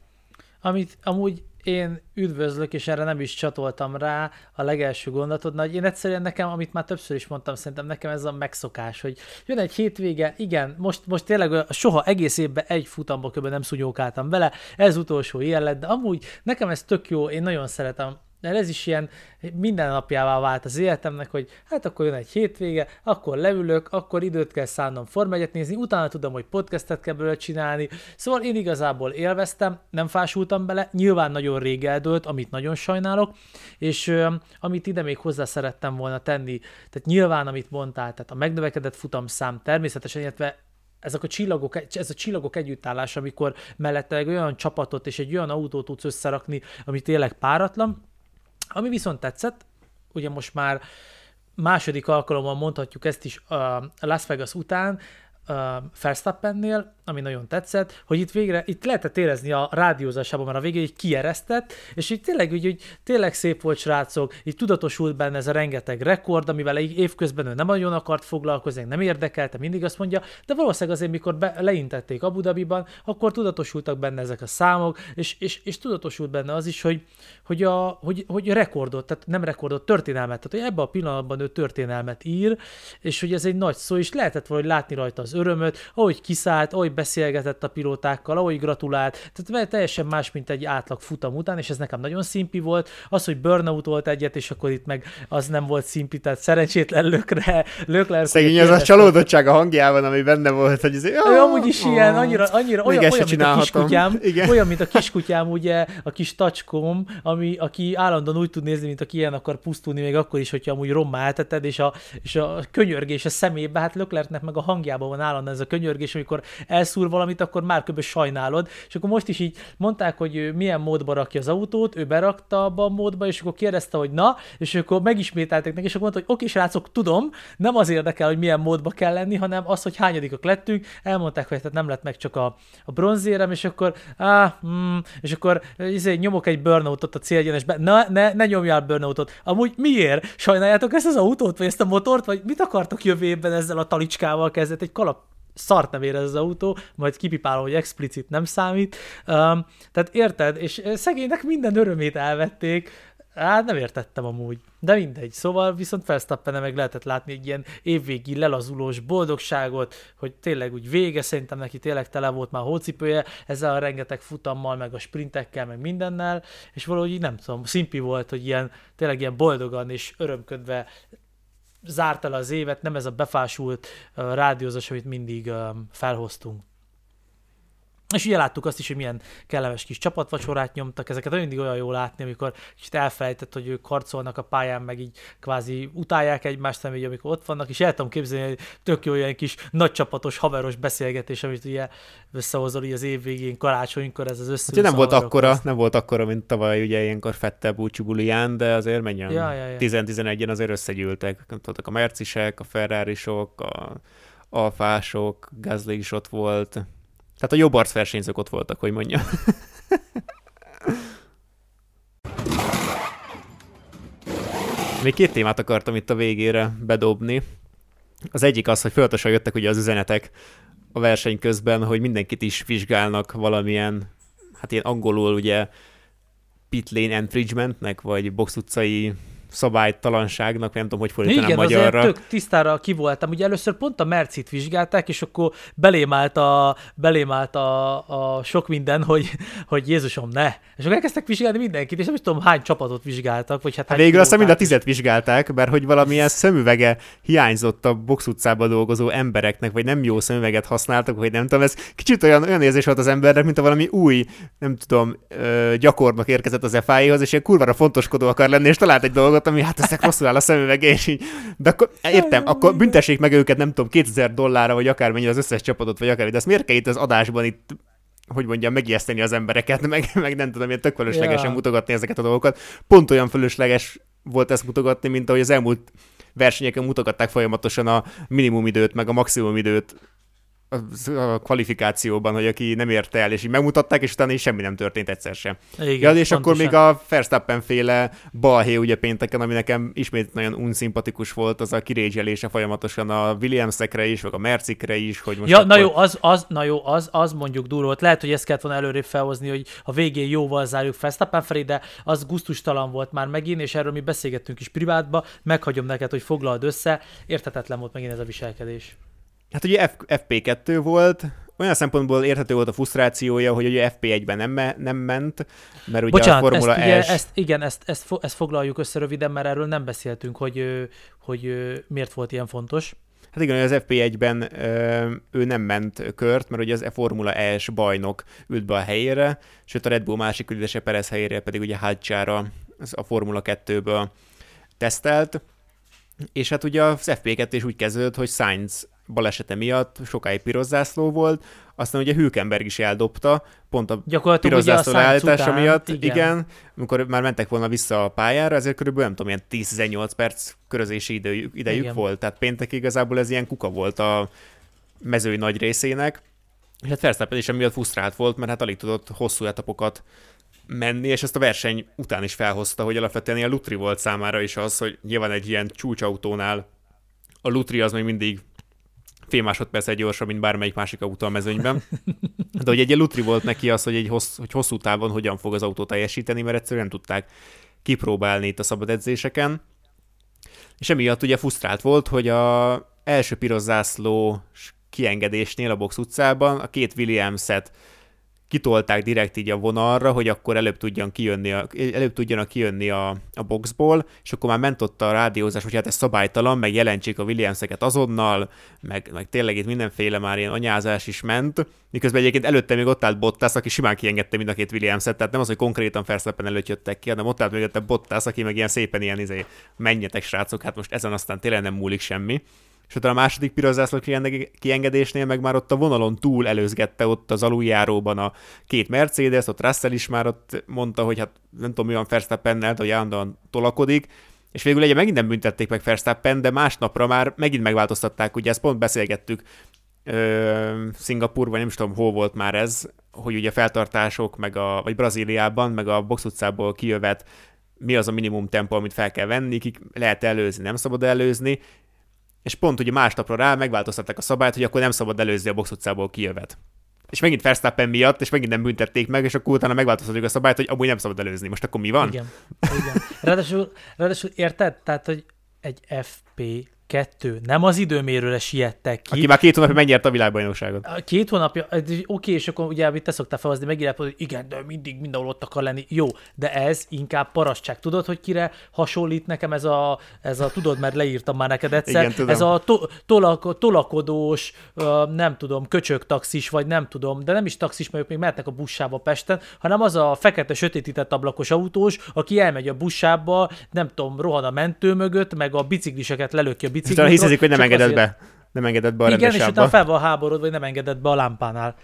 Amit amúgy én üdvözlök, és erre nem is csatoltam rá a legelső gondatod, nagy én egyszerűen nekem, amit már többször is mondtam, szerintem nekem ez a megszokás, hogy jön egy hétvége, igen, most, most tényleg soha egész évben egy futamba kb. nem szunyókáltam vele, ez utolsó ilyen lett, de amúgy nekem ez tök jó, én nagyon szeretem de ez is ilyen minden napjává vált az életemnek, hogy hát akkor jön egy hétvége, akkor leülök, akkor időt kell szánnom Form nézni, utána tudom, hogy podcastet kell belőle csinálni. Szóval én igazából élveztem, nem fásultam bele, nyilván nagyon rég eldőlt, amit nagyon sajnálok, és ö, amit ide még hozzá szerettem volna tenni, tehát nyilván, amit mondtál, tehát a megnövekedett futamszám természetesen, illetve ezek a csillagok, ez a csillagok együttállás, amikor mellette egy olyan csapatot és egy olyan autót tudsz összerakni, ami tényleg páratlan, ami viszont tetszett, ugye most már második alkalommal mondhatjuk ezt is a Las Vegas után, Verstappennél, ami nagyon tetszett, hogy itt végre, itt lehetett érezni a rádiózásában, mert a végén így kieresztett, és így tényleg, úgy, hogy tényleg szép volt srácok, így tudatosult benne ez a rengeteg rekord, amivel évközben ő nem nagyon akart foglalkozni, nem érdekelte, mindig azt mondja, de valószínűleg azért, mikor be, leintették Abu Dhabiban, akkor tudatosultak benne ezek a számok, és, és, és tudatosult benne az is, hogy, hogy, a, hogy, hogy rekordot, tehát nem rekordot, történelmet, tehát hogy ebben a pillanatban ő történelmet ír, és hogy ez egy nagy szó, és lehetett valahogy látni rajta az örömöt, ahogy kiszállt, ahogy beszélgetett a pilótákkal, ahogy gratulált, tehát teljesen más, mint egy átlag futam után, és ez nekem nagyon szimpi volt. Az, hogy burnout volt egyet, és akkor itt meg az nem volt szimpi, tehát szerencsétlen lökre, lökler. Szegény az a csalódottság a hangjában, ami benne volt, hogy azért, ő amúgy is ilyen, annyira, annyira olyan, olyan mint a kiskutyám, Igen. olyan, mint a kiskutyám, ugye, a kis tacskom, ami, aki állandóan úgy tud nézni, mint aki ilyen akar pusztulni, még akkor is, hogyha amúgy rommá elteted, és a, és a könyörgés a szemébe, hát Löklernek meg a hangjában van állandóan ez a könyörgés, amikor elszúr valamit, akkor már kb. sajnálod. És akkor most is így mondták, hogy milyen módba rakja az autót, ő berakta abba a módba, és akkor kérdezte, hogy na, és akkor megismételték neki, és akkor mondta, hogy oké, srácok, tudom, nem az érdekel, hogy milyen módba kell lenni, hanem az, hogy hányadikak lettünk, elmondták, hogy tehát nem lett meg csak a, a bronzérem, és akkor, á, mm, és akkor izé, nyomok egy burnoutot a célgyenesbe, na, ne, ne nyomjál burnoutot. Amúgy miért? Sajnáljátok ezt az autót, vagy ezt a motort, vagy mit akartok jövő évben ezzel a talicskával kezdett? Egy kalap szart nem érez az autó, majd kipipálom, hogy explicit nem számít. Um, tehát érted? És szegénynek minden örömét elvették, Hát nem értettem amúgy, de mindegy. Szóval viszont verstappen meg lehetett látni egy ilyen évvégi lelazulós boldogságot, hogy tényleg úgy vége, szerintem neki tényleg tele volt már hócipője, ezzel a rengeteg futammal, meg a sprintekkel, meg mindennel, és valahogy nem tudom, szimpi volt, hogy ilyen, tényleg ilyen boldogan és örömködve zárta le az évet, nem ez a befásult rádiózás, amit mindig felhoztunk. És ugye láttuk azt is, hogy milyen kellemes kis csapatvacsorát nyomtak, ezeket mindig olyan jó látni, amikor kicsit elfelejtett, hogy ők harcolnak a pályán, meg így kvázi utálják egymást, nem így, amikor ott vannak, és el tudom képzelni, hogy tök jó olyan kis nagy csapatos, haveros beszélgetés, amit ugye összehozol így az év végén, karácsonykor ez az össze. Hát nem volt akkora, nem volt akkora, mint tavaly ugye ilyenkor Fettel búcsú bulián, de azért menjen. Ja, ja, ja. 10-11-en azért összegyűltek. Tudtak a Mercisek, a Ferrarisok, a Alfások, Gasly is ott volt, tehát a jobb arcversenyzők ott voltak, hogy mondja. Még két témát akartam itt a végére bedobni. Az egyik az, hogy folyamatosan jöttek ugye az üzenetek a verseny közben, hogy mindenkit is vizsgálnak valamilyen, hát ilyen angolul ugye pit lane infringementnek, vagy box utcai szabálytalanságnak, nem tudom, hogy fordítanám Igen, magyarra. Igen, tök tisztára ki voltam. Ugye először pont a Mercit vizsgálták, és akkor belém állt a, belém állt a, a sok minden, hogy, hogy Jézusom, ne. És akkor elkezdtek vizsgálni mindenkit, és nem is tudom, hány csapatot vizsgáltak, vagy hát, hát Végül aztán mind a tizet vizsgálták, mert hogy valamilyen szemüvege hiányzott a box utcában dolgozó embereknek, vagy nem jó szemüveget használtak, vagy nem tudom, ez kicsit olyan, olyan érzés volt az embernek, mint a valami új, nem tudom, gyakornok érkezett az FI-hoz, és ilyen kurvára fontoskodó akar lenni, és talált egy dolgot, ami hát ezek rosszul áll a szemüvege, és így, de akkor értem, akkor büntessék meg őket, nem tudom, 2000 dollárra, vagy akármennyi az összes csapatot, vagy akár, de ezt miért kell itt az adásban itt hogy mondjam, megijeszteni az embereket, meg, meg nem tudom, ilyen tök fölöslegesen yeah. mutogatni ezeket a dolgokat. Pont olyan fölösleges volt ezt mutogatni, mint ahogy az elmúlt versenyeken mutogatták folyamatosan a minimum időt, meg a maximum időt a kvalifikációban, hogy aki nem érte el, és így megmutatták, és utána is semmi nem történt egyszer sem. Igen, ja, és pontosan. akkor még a Verstappen féle balhé ugye pénteken, ami nekem ismét nagyon unszimpatikus volt, az a kirégyelése folyamatosan a Williamsekre is, vagy a Mercikre is, hogy most Ja, akkor... na jó, az, az, na jó, az, az mondjuk durva volt. Lehet, hogy ezt kellett volna előrébb felhozni, hogy a végén jóval zárjuk Verstappen felé, de az guztustalan volt már megint, és erről mi beszélgettünk is privátba, meghagyom neked, hogy foglald össze, értetetlen volt megint ez a viselkedés. Hát ugye F- FP2 volt, olyan szempontból érthető volt a frusztrációja, hogy ugye FP1-ben nem, me- nem ment, mert ugye Bocsánat, a Formula ezt, S... ugye, ezt, igen, ezt, ezt, ezt foglaljuk össze röviden, mert erről nem beszéltünk, hogy, hogy miért volt ilyen fontos. Hát igen, az FP1-ben ő nem ment kört, mert ugye az Formula S bajnok ült be a helyére, sőt a Red Bull másik üldese Perez helyére pedig ugye Hadjára a Formula 2-ből tesztelt, és hát ugye az FP2 is úgy kezdődött, hogy Sainz balesete miatt sokáig piros zászló volt, aztán ugye Hülkenberg is eldobta, pont a piros zászló leállítása miatt, igen. igen, amikor már mentek volna vissza a pályára, ezért körülbelül nem tudom, ilyen 10-18 perc körözési idejük, idejük igen. volt, tehát péntek igazából ez ilyen kuka volt a mezői nagy részének, és hát Verstappen is emiatt frusztrált volt, mert hát alig tudott hosszú etapokat menni, és ezt a verseny után is felhozta, hogy alapvetően ilyen lutri volt számára is az, hogy nyilván egy ilyen csúcsautónál a lutri az még mindig fél másodperc egy gyorsabb, mint bármelyik másik autó a mezőnyben. De hogy egy lutri volt neki az, hogy, egy hossz, hogy hosszú távon hogyan fog az autó teljesíteni, mert egyszerűen nem tudták kipróbálni itt a szabad edzéseken. És emiatt ugye frusztrált volt, hogy a első piros zászló kiengedésnél a box utcában a két Williams-et kitolták direkt így a vonalra, hogy akkor előbb, tudjan kijönni a, előbb tudjanak kijönni a, a boxból, és akkor már ment ott a rádiózás, hogy hát ez szabálytalan, meg jelentsék a Williamseket azonnal, meg, meg tényleg itt mindenféle már ilyen anyázás is ment, miközben egyébként előtte még ott állt Bottas, aki simán kiengedte mind a két Williams-et, tehát nem az, hogy konkrétan Verstappen előtt jöttek ki, hanem ott állt a Bottas, aki meg ilyen szépen ilyen izé, menjetek srácok, hát most ezen aztán tényleg nem múlik semmi és utána a második piros zászló kiengedésnél meg már ott a vonalon túl előzgette ott az aluljáróban a két Mercedes, ott Russell is már ott mondta, hogy hát nem tudom, mi van Verstappennel, hogy állandóan tolakodik, és végül egy megint nem büntették meg Verstappen, de másnapra már megint megváltoztatták, ugye ezt pont beszélgettük ö, Szingapurban, nem is tudom, hol volt már ez, hogy ugye feltartások, meg a, vagy Brazíliában, meg a box utcából kijövet, mi az a minimum tempó, amit fel kell venni, kik lehet előzni, nem szabad előzni, és pont ugye másnapra rá megváltoztatták a szabályt, hogy akkor nem szabad előzni a box utcából kijövet. És megint Verstappen miatt, és megint nem büntették meg, és akkor utána megváltoztatjuk a szabályt, hogy amúgy nem szabad előzni. Most akkor mi van? Igen. Igen. Ráadásul, ráadásul érted? Tehát, hogy egy FP Kettő. Nem az időmérőre siettek ki. Aki már két hónapja megnyerte a világbajnokságot. Két hónapja, oké, és akkor ugye, amit te szoktál felhozni, megint hogy igen, de mindig mindenhol ott akar lenni. Jó, de ez inkább parasztság. Tudod, hogy kire hasonlít nekem ez a, ez a tudod, mert leírtam már neked egyszer, igen, tudom. ez a to, tolak, tolakodós, nem tudom, köcsög taxis, vagy nem tudom, de nem is taxis, mert ők még mehetnek a bussába Pesten, hanem az a fekete sötétített ablakos autós, aki elmegy a bussába, nem tudom, rohan a mentő mögött, meg a bicikliseket lelöki a biciklit. Utána hiszik, hogy nem engedett azért... be. Nem engedett be a Igen, és utána fel van háborod, vagy nem engedett be a lámpánál.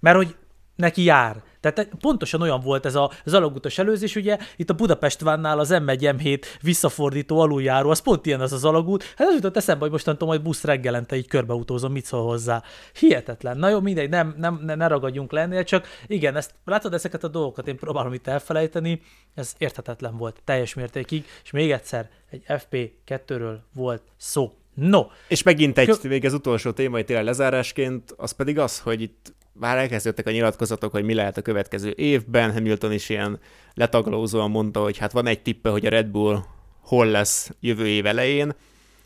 Mert hogy neki jár. Tehát pontosan olyan volt ez a zalagutas előzés, ugye itt a Budapest vánnál az M1 M7 visszafordító aluljáró, az pont ilyen az az alagút. Hát az jutott eszembe, hogy mostantól majd busz reggelente így körbeutózom, mit szól hozzá. Hihetetlen. Na jó, mindegy, nem, nem, ne, ne ragadjunk le ennél, csak igen, ezt, látod ezeket a dolgokat, én próbálom itt elfelejteni, ez érthetetlen volt teljes mértékig, és még egyszer, egy FP2-ről volt szó. No. És megint egy, Kö... még az utolsó téma, tényleg lezárásként, az pedig az, hogy itt már elkezdődtek a nyilatkozatok, hogy mi lehet a következő évben. Hamilton is ilyen letaglózóan mondta, hogy hát van egy tippe, hogy a Red Bull hol lesz jövő év elején,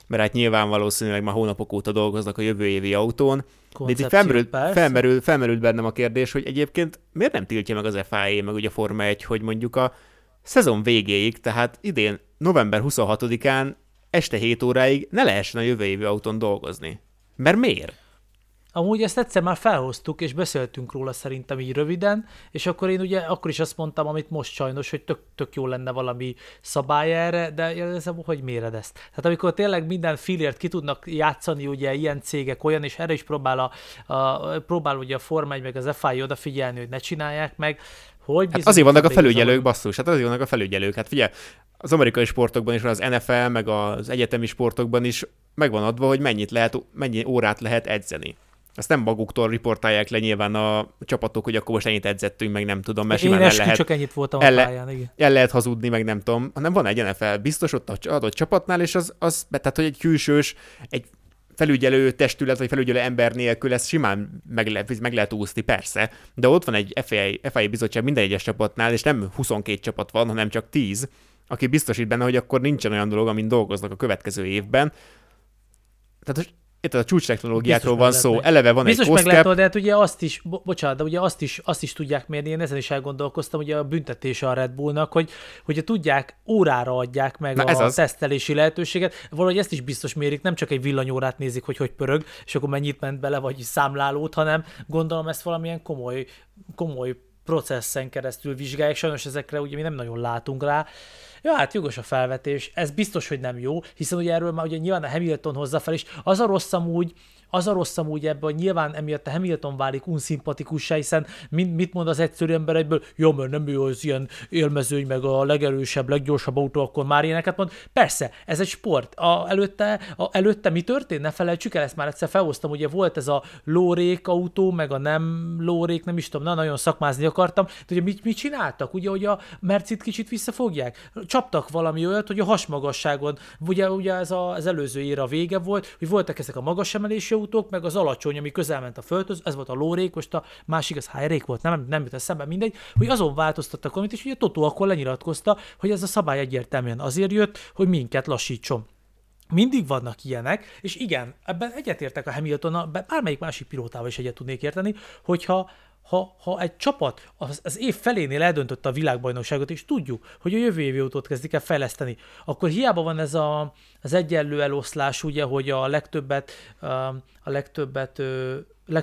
mert hát nyilván valószínűleg már hónapok óta dolgoznak a jövő évi autón. De itt felmerült, felmerült, felmerült bennem a kérdés, hogy egyébként miért nem tiltja meg az FIA, meg ugye a Forma 1, hogy mondjuk a szezon végéig, tehát idén november 26-án este 7 óráig ne lehessen a jövő évi autón dolgozni. Mert miért? Amúgy ezt egyszer már felhoztuk, és beszéltünk róla szerintem így röviden, és akkor én ugye akkor is azt mondtam, amit most sajnos, hogy tök, tök jó lenne valami szabály erre, de jelzem, hogy méred ezt. Tehát amikor tényleg minden filért ki tudnak játszani, ugye ilyen cégek olyan, és erre is próbál, a, a, próbál ugye a Forma 1 meg az FI odafigyelni, hogy ne csinálják meg, hogy hát azért vannak a felügyelők, basszus, hát azért vannak a felügyelők. Hát figyelj, az amerikai sportokban is, az NFL, meg az egyetemi sportokban is megvan adva, hogy mennyit lehet, mennyi órát lehet edzeni. Ezt nem maguktól riportálják le nyilván a csapatok, hogy akkor most ennyit edzettünk, meg nem tudom, mert simán el lehet, csak ennyit voltam el, a pályán, igen. el lehet hazudni, meg nem tudom, hanem van egy NFL biztos ott a adott csapatnál, és az, az tehát, hogy egy külsős, egy felügyelő testület, vagy felügyelő ember nélkül ezt simán meg, le, meg lehet úszni, persze, de ott van egy FIA, FIA bizottság minden egyes csapatnál, és nem 22 csapat van, hanem csak 10, aki biztosít benne, hogy akkor nincsen olyan dolog, amin dolgoznak a következő évben. Tehát itt a csúcs technológiákról van szó, meg. eleve van Biztos egy meg lehet, de hát ugye azt is, bo- bocsánat, de ugye azt is, azt is tudják mérni, én ezen is elgondolkoztam, ugye a büntetése a Red Bullnak, hogy, hogy tudják, órára adják meg Na a ez az. tesztelési lehetőséget, valahogy ezt is biztos mérik, nem csak egy villanyórát nézik, hogy hogy pörög, és akkor mennyit ment bele, vagy számlálót, hanem gondolom ezt valamilyen komoly, komoly processzen keresztül vizsgálják, sajnos ezekre ugye mi nem nagyon látunk rá, Ja, hát jogos a felvetés, ez biztos, hogy nem jó, hiszen ugye erről már ugye nyilván a Hamilton hozza fel, és az a rossz amúgy, az a rossz amúgy ebben, hogy nyilván emiatt a Hamilton válik unszimpatikussá, hiszen mit mond az egyszerű ember egyből, jó, mert nem ő az ilyen élmezőny, meg a legerősebb, leggyorsabb autó, akkor már ilyeneket mond. Persze, ez egy sport. A, előtte, a, előtte mi történt? Ne felejtsük el, ezt már egyszer felhoztam, ugye volt ez a lórék autó, meg a nem lórék, nem is tudom, na, nagyon szakmázni akartam. De ugye mit, mit csináltak? Ugye, hogy a Mercit kicsit visszafogják? Csaptak valami olyat, hogy a hasmagasságon, ugye, ugye ez a, az előző ér a vége volt, hogy voltak ezek a magas autók, meg az alacsony, ami közel ment a földhöz, ez volt a lórék, most a másik az hájrék volt, nem, nem jut eszembe, mindegy, hogy azon változtattak valamit, és ugye Totó akkor lenyilatkozta, hogy ez a szabály egyértelműen azért jött, hogy minket lassítson. Mindig vannak ilyenek, és igen, ebben egyetértek a Hamilton, bármelyik másik pilótával is egyet tudnék érteni, hogyha ha, ha egy csapat az, az év felénél eldöntötte a világbajnokságot, és tudjuk, hogy a jövő évi autót kezdik el fejleszteni, akkor hiába van ez a, az egyenlő eloszlás, ugye, hogy a legtöbbet, a legtöbbet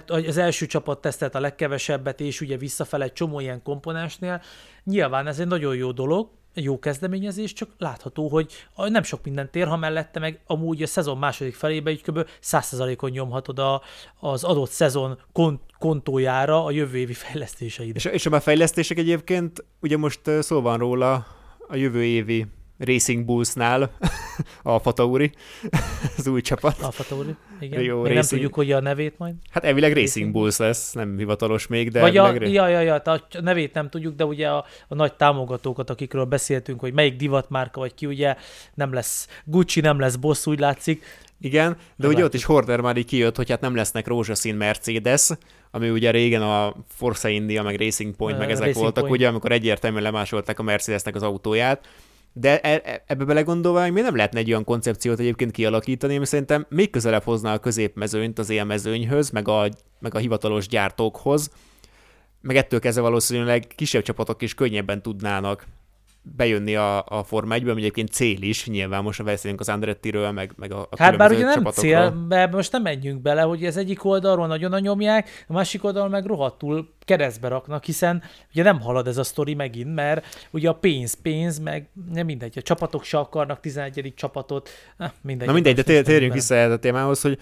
az első csapat tesztelt a legkevesebbet, és ugye visszafele egy csomó ilyen komponensnél. Nyilván ez egy nagyon jó dolog, jó kezdeményezés, csak látható, hogy nem sok minden tér, ha mellette meg amúgy a szezon második felébe így kb. 100%-on nyomhatod a, az adott szezon kont, kontójára a jövő évi fejlesztéseid. És, és a fejlesztések egyébként, ugye most szó van róla a jövő évi Racing Bullsnál, Alfa Tauri, az új csapat. Alfa Tauri, igen. Jó, Még nem tudjuk, hogy a nevét majd. Hát elvileg Racing Racing Bulls lesz, nem hivatalos még, de Vagy a, elvileg... ja, ja, ja, a nevét nem tudjuk, de ugye a, a nagy támogatókat, akikről beszéltünk, hogy melyik divatmárka vagy ki, ugye nem lesz Gucci, nem lesz Boss, úgy látszik. Igen, de ugye Meglátjuk. ott is Horner már így kijött, hogy hát nem lesznek rózsaszín Mercedes, ami ugye régen a Forza India, meg Racing Point, meg ezek Racing voltak, Point. ugye, amikor egyértelműen lemásolták a Mercedesnek az autóját, de e- e- ebbe belegondolva, hogy mi nem lehetne egy olyan koncepciót egyébként kialakítani, ami szerintem még közelebb hozná a középmezőnyt az élmezőnyhöz, meg a, meg a hivatalos gyártókhoz, meg ettől kezdve valószínűleg kisebb csapatok is könnyebben tudnának bejönni a, a Forma 1 ami egyébként cél is, nyilván most beszélünk az Andrettiről, meg, meg a, a Hát bár ugye nem csapatokról. cél, ebbe most nem menjünk bele, hogy ez egyik oldalról nagyon nyomják, a másik oldalon meg rohadtul keresztbe raknak, hiszen ugye nem halad ez a sztori megint, mert ugye a pénz, pénz, meg nem mindegy, a csapatok se akarnak 11. csapatot, mindegy. Na mindegy, de térjünk vissza erre a témához, hogy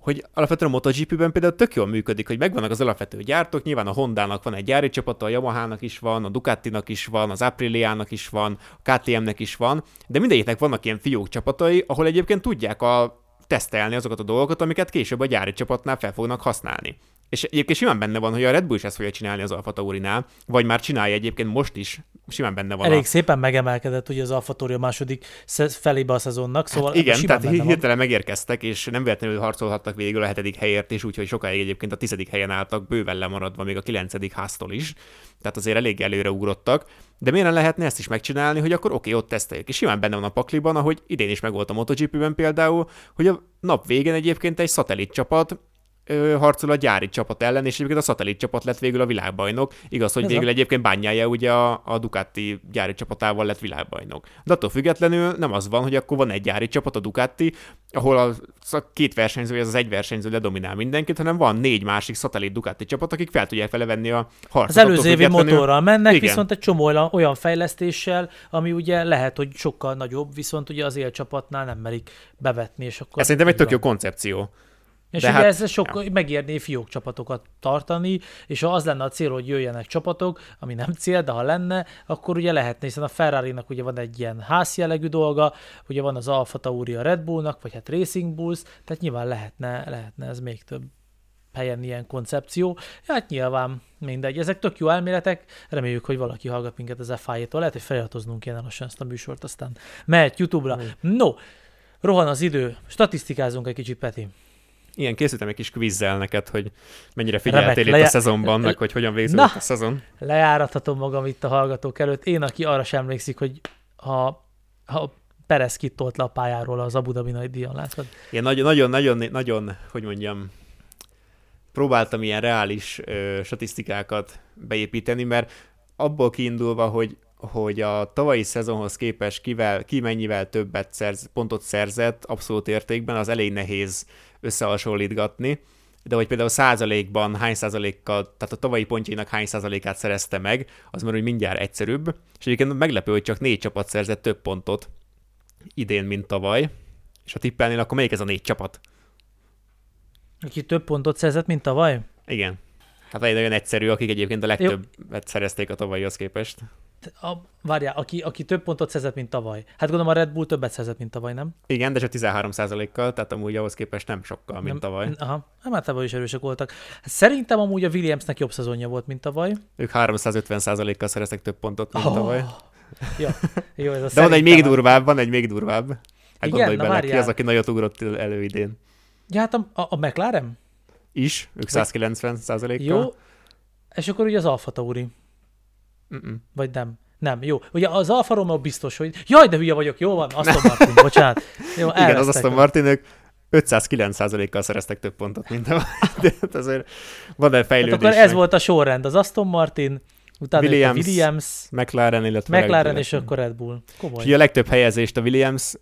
hogy alapvetően a MotoGP-ben például tök jól működik, hogy megvannak az alapvető gyártók, nyilván a Hondának van egy gyári csapata, a Yamahának is van, a Ducatinak is van, az Apriliának is van, a KTM-nek is van, de mindegyiknek vannak ilyen fiók csapatai, ahol egyébként tudják a tesztelni azokat a dolgokat, amiket később a gyári csapatnál fel fognak használni. És egyébként simán benne van, hogy a Red Bull is ezt fogja csinálni az Alfa Taurinál, vagy már csinálja egyébként most is, simán benne van. Elég a... szépen megemelkedett ugye az Alfa Tauri a második felébe a szezonnak, szóval Hát igen, tehát hirtelen megérkeztek, és nem véletlenül harcolhattak végül a hetedik helyért is, úgyhogy sokáig egyébként a tizedik helyen álltak, bőven lemaradva még a kilencedik háztól is. Tehát azért elég előre ugrottak. De miért ne lehetne ezt is megcsinálni, hogy akkor oké, ott teszteljük. És simán benne van a pakliban, ahogy idén is megvolt a MotoGP-ben például, hogy a nap végén egyébként egy szatellit csapat ö, harcol a gyári csapat ellen, és egyébként a szatellit csapat lett végül a világbajnok. Igaz, hogy Ez végül a- egyébként bányája ugye a, a Ducati gyári csapatával lett világbajnok. De attól függetlenül nem az van, hogy akkor van egy gyári csapat, a Ducati, ahol a, a két versenyző, vagy az egy versenyző ledominál mindenkit, hanem van négy másik szatellit Ducati csapat, akik fel tudják vele venni a harcot. Az előző évi függetlenül- motorral mennek, Igen. viszont egy csomó olyan- fejlesztéssel, ami ugye lehet, hogy sokkal nagyobb, viszont ugye az élcsapatnál nem merik bevetni, és akkor... Ez szerintem egy tök jó koncepció. És de ugye hát- ez sok, megérné fiók csapatokat tartani, és ha az lenne a cél, hogy jöjjenek csapatok, ami nem cél, de ha lenne, akkor ugye lehetne, hiszen a Ferrari-nak ugye van egy ilyen házjellegű dolga, ugye van az Alfa Tauri a Red Bullnak, vagy hát Racing Bulls, tehát nyilván lehetne, lehetne ez még több helyen ilyen koncepció. Ja, hát nyilván mindegy. Ezek tök jó elméletek, reméljük, hogy valaki hallgat minket az FI-tól. Lehet, hogy feliratoznunk kéne lassan ezt a műsort, aztán mehet YouTube-ra. No, rohan az idő, statisztikázunk egy kicsit, Peti. Ilyen készítem egy kis kvizzel neked, hogy mennyire figyeltél Remek, itt leje- a szezonban, meg hogy hogyan végződött a szezon. lejárathatom magam itt a hallgatók előtt. Én, aki arra sem emlékszik, hogy ha, ha Perez kitolt le a pályáról az Abu Dhabi nagy díjon, látod? Ilyen nagyon, nagyon, nagyon, nagyon, hogy mondjam, próbáltam ilyen reális ö, statisztikákat beépíteni, mert abból kiindulva, hogy hogy a tavalyi szezonhoz képest kivel, ki mennyivel többet szerz, pontot szerzett abszolút értékben, az elég nehéz összehasonlítgatni, de hogy például százalékban hány százalékkal, tehát a tavalyi pontjainak hány százalékát szerezte meg, az már úgy mindjárt egyszerűbb, és egyébként meglepő, hogy csak négy csapat szerzett több pontot idén, mint tavaly, és ha tippelnél, akkor melyik ez a négy csapat? Aki több pontot szerzett, mint tavaly? Igen. Hát egy nagyon egyszerű, akik egyébként a legtöbbet szerezték a tavalyihoz képest. A, várjál, aki, aki több pontot szerzett, mint tavaly. Hát gondolom a Red Bull többet szerzett, mint tavaly, nem? Igen, de csak 13%-kal, tehát amúgy ahhoz képest nem sokkal, mint nem, tavaly. Aha, hát már tavaly is erősek voltak. Hát szerintem amúgy a Williamsnek jobb szezonja volt, mint tavaly. Ők 350%-kal szereztek több pontot, mint oh. tavaly. Jó, jó, ez a De van egy még durvább, van egy még durvább. Hát Igen, gondolj na bele, ki várjál. az, aki nagyot ugrott elő idén. Ja, hát a, a, a McLaren? Is, ők 190%-kal. Jó. És akkor ugye az Alfa Tauri. Mm-mm. Vagy nem? Nem, jó. Ugye az Alfa Romeo biztos, hogy... Jaj, de hülye vagyok, jó van, Aston Martin, bocsánat. Jó, Igen, az. Aston Martin, ők 509%-kal szereztek több pontot, mint tavaly. De hát azért van-e Hát fejlődés. akkor ez volt a sorrend, az Aston Martin, utána Williams, a Williams, McLaren, illetve McLaren és akkor Red Bull. És Komoly. ugye a legtöbb helyezést a Williams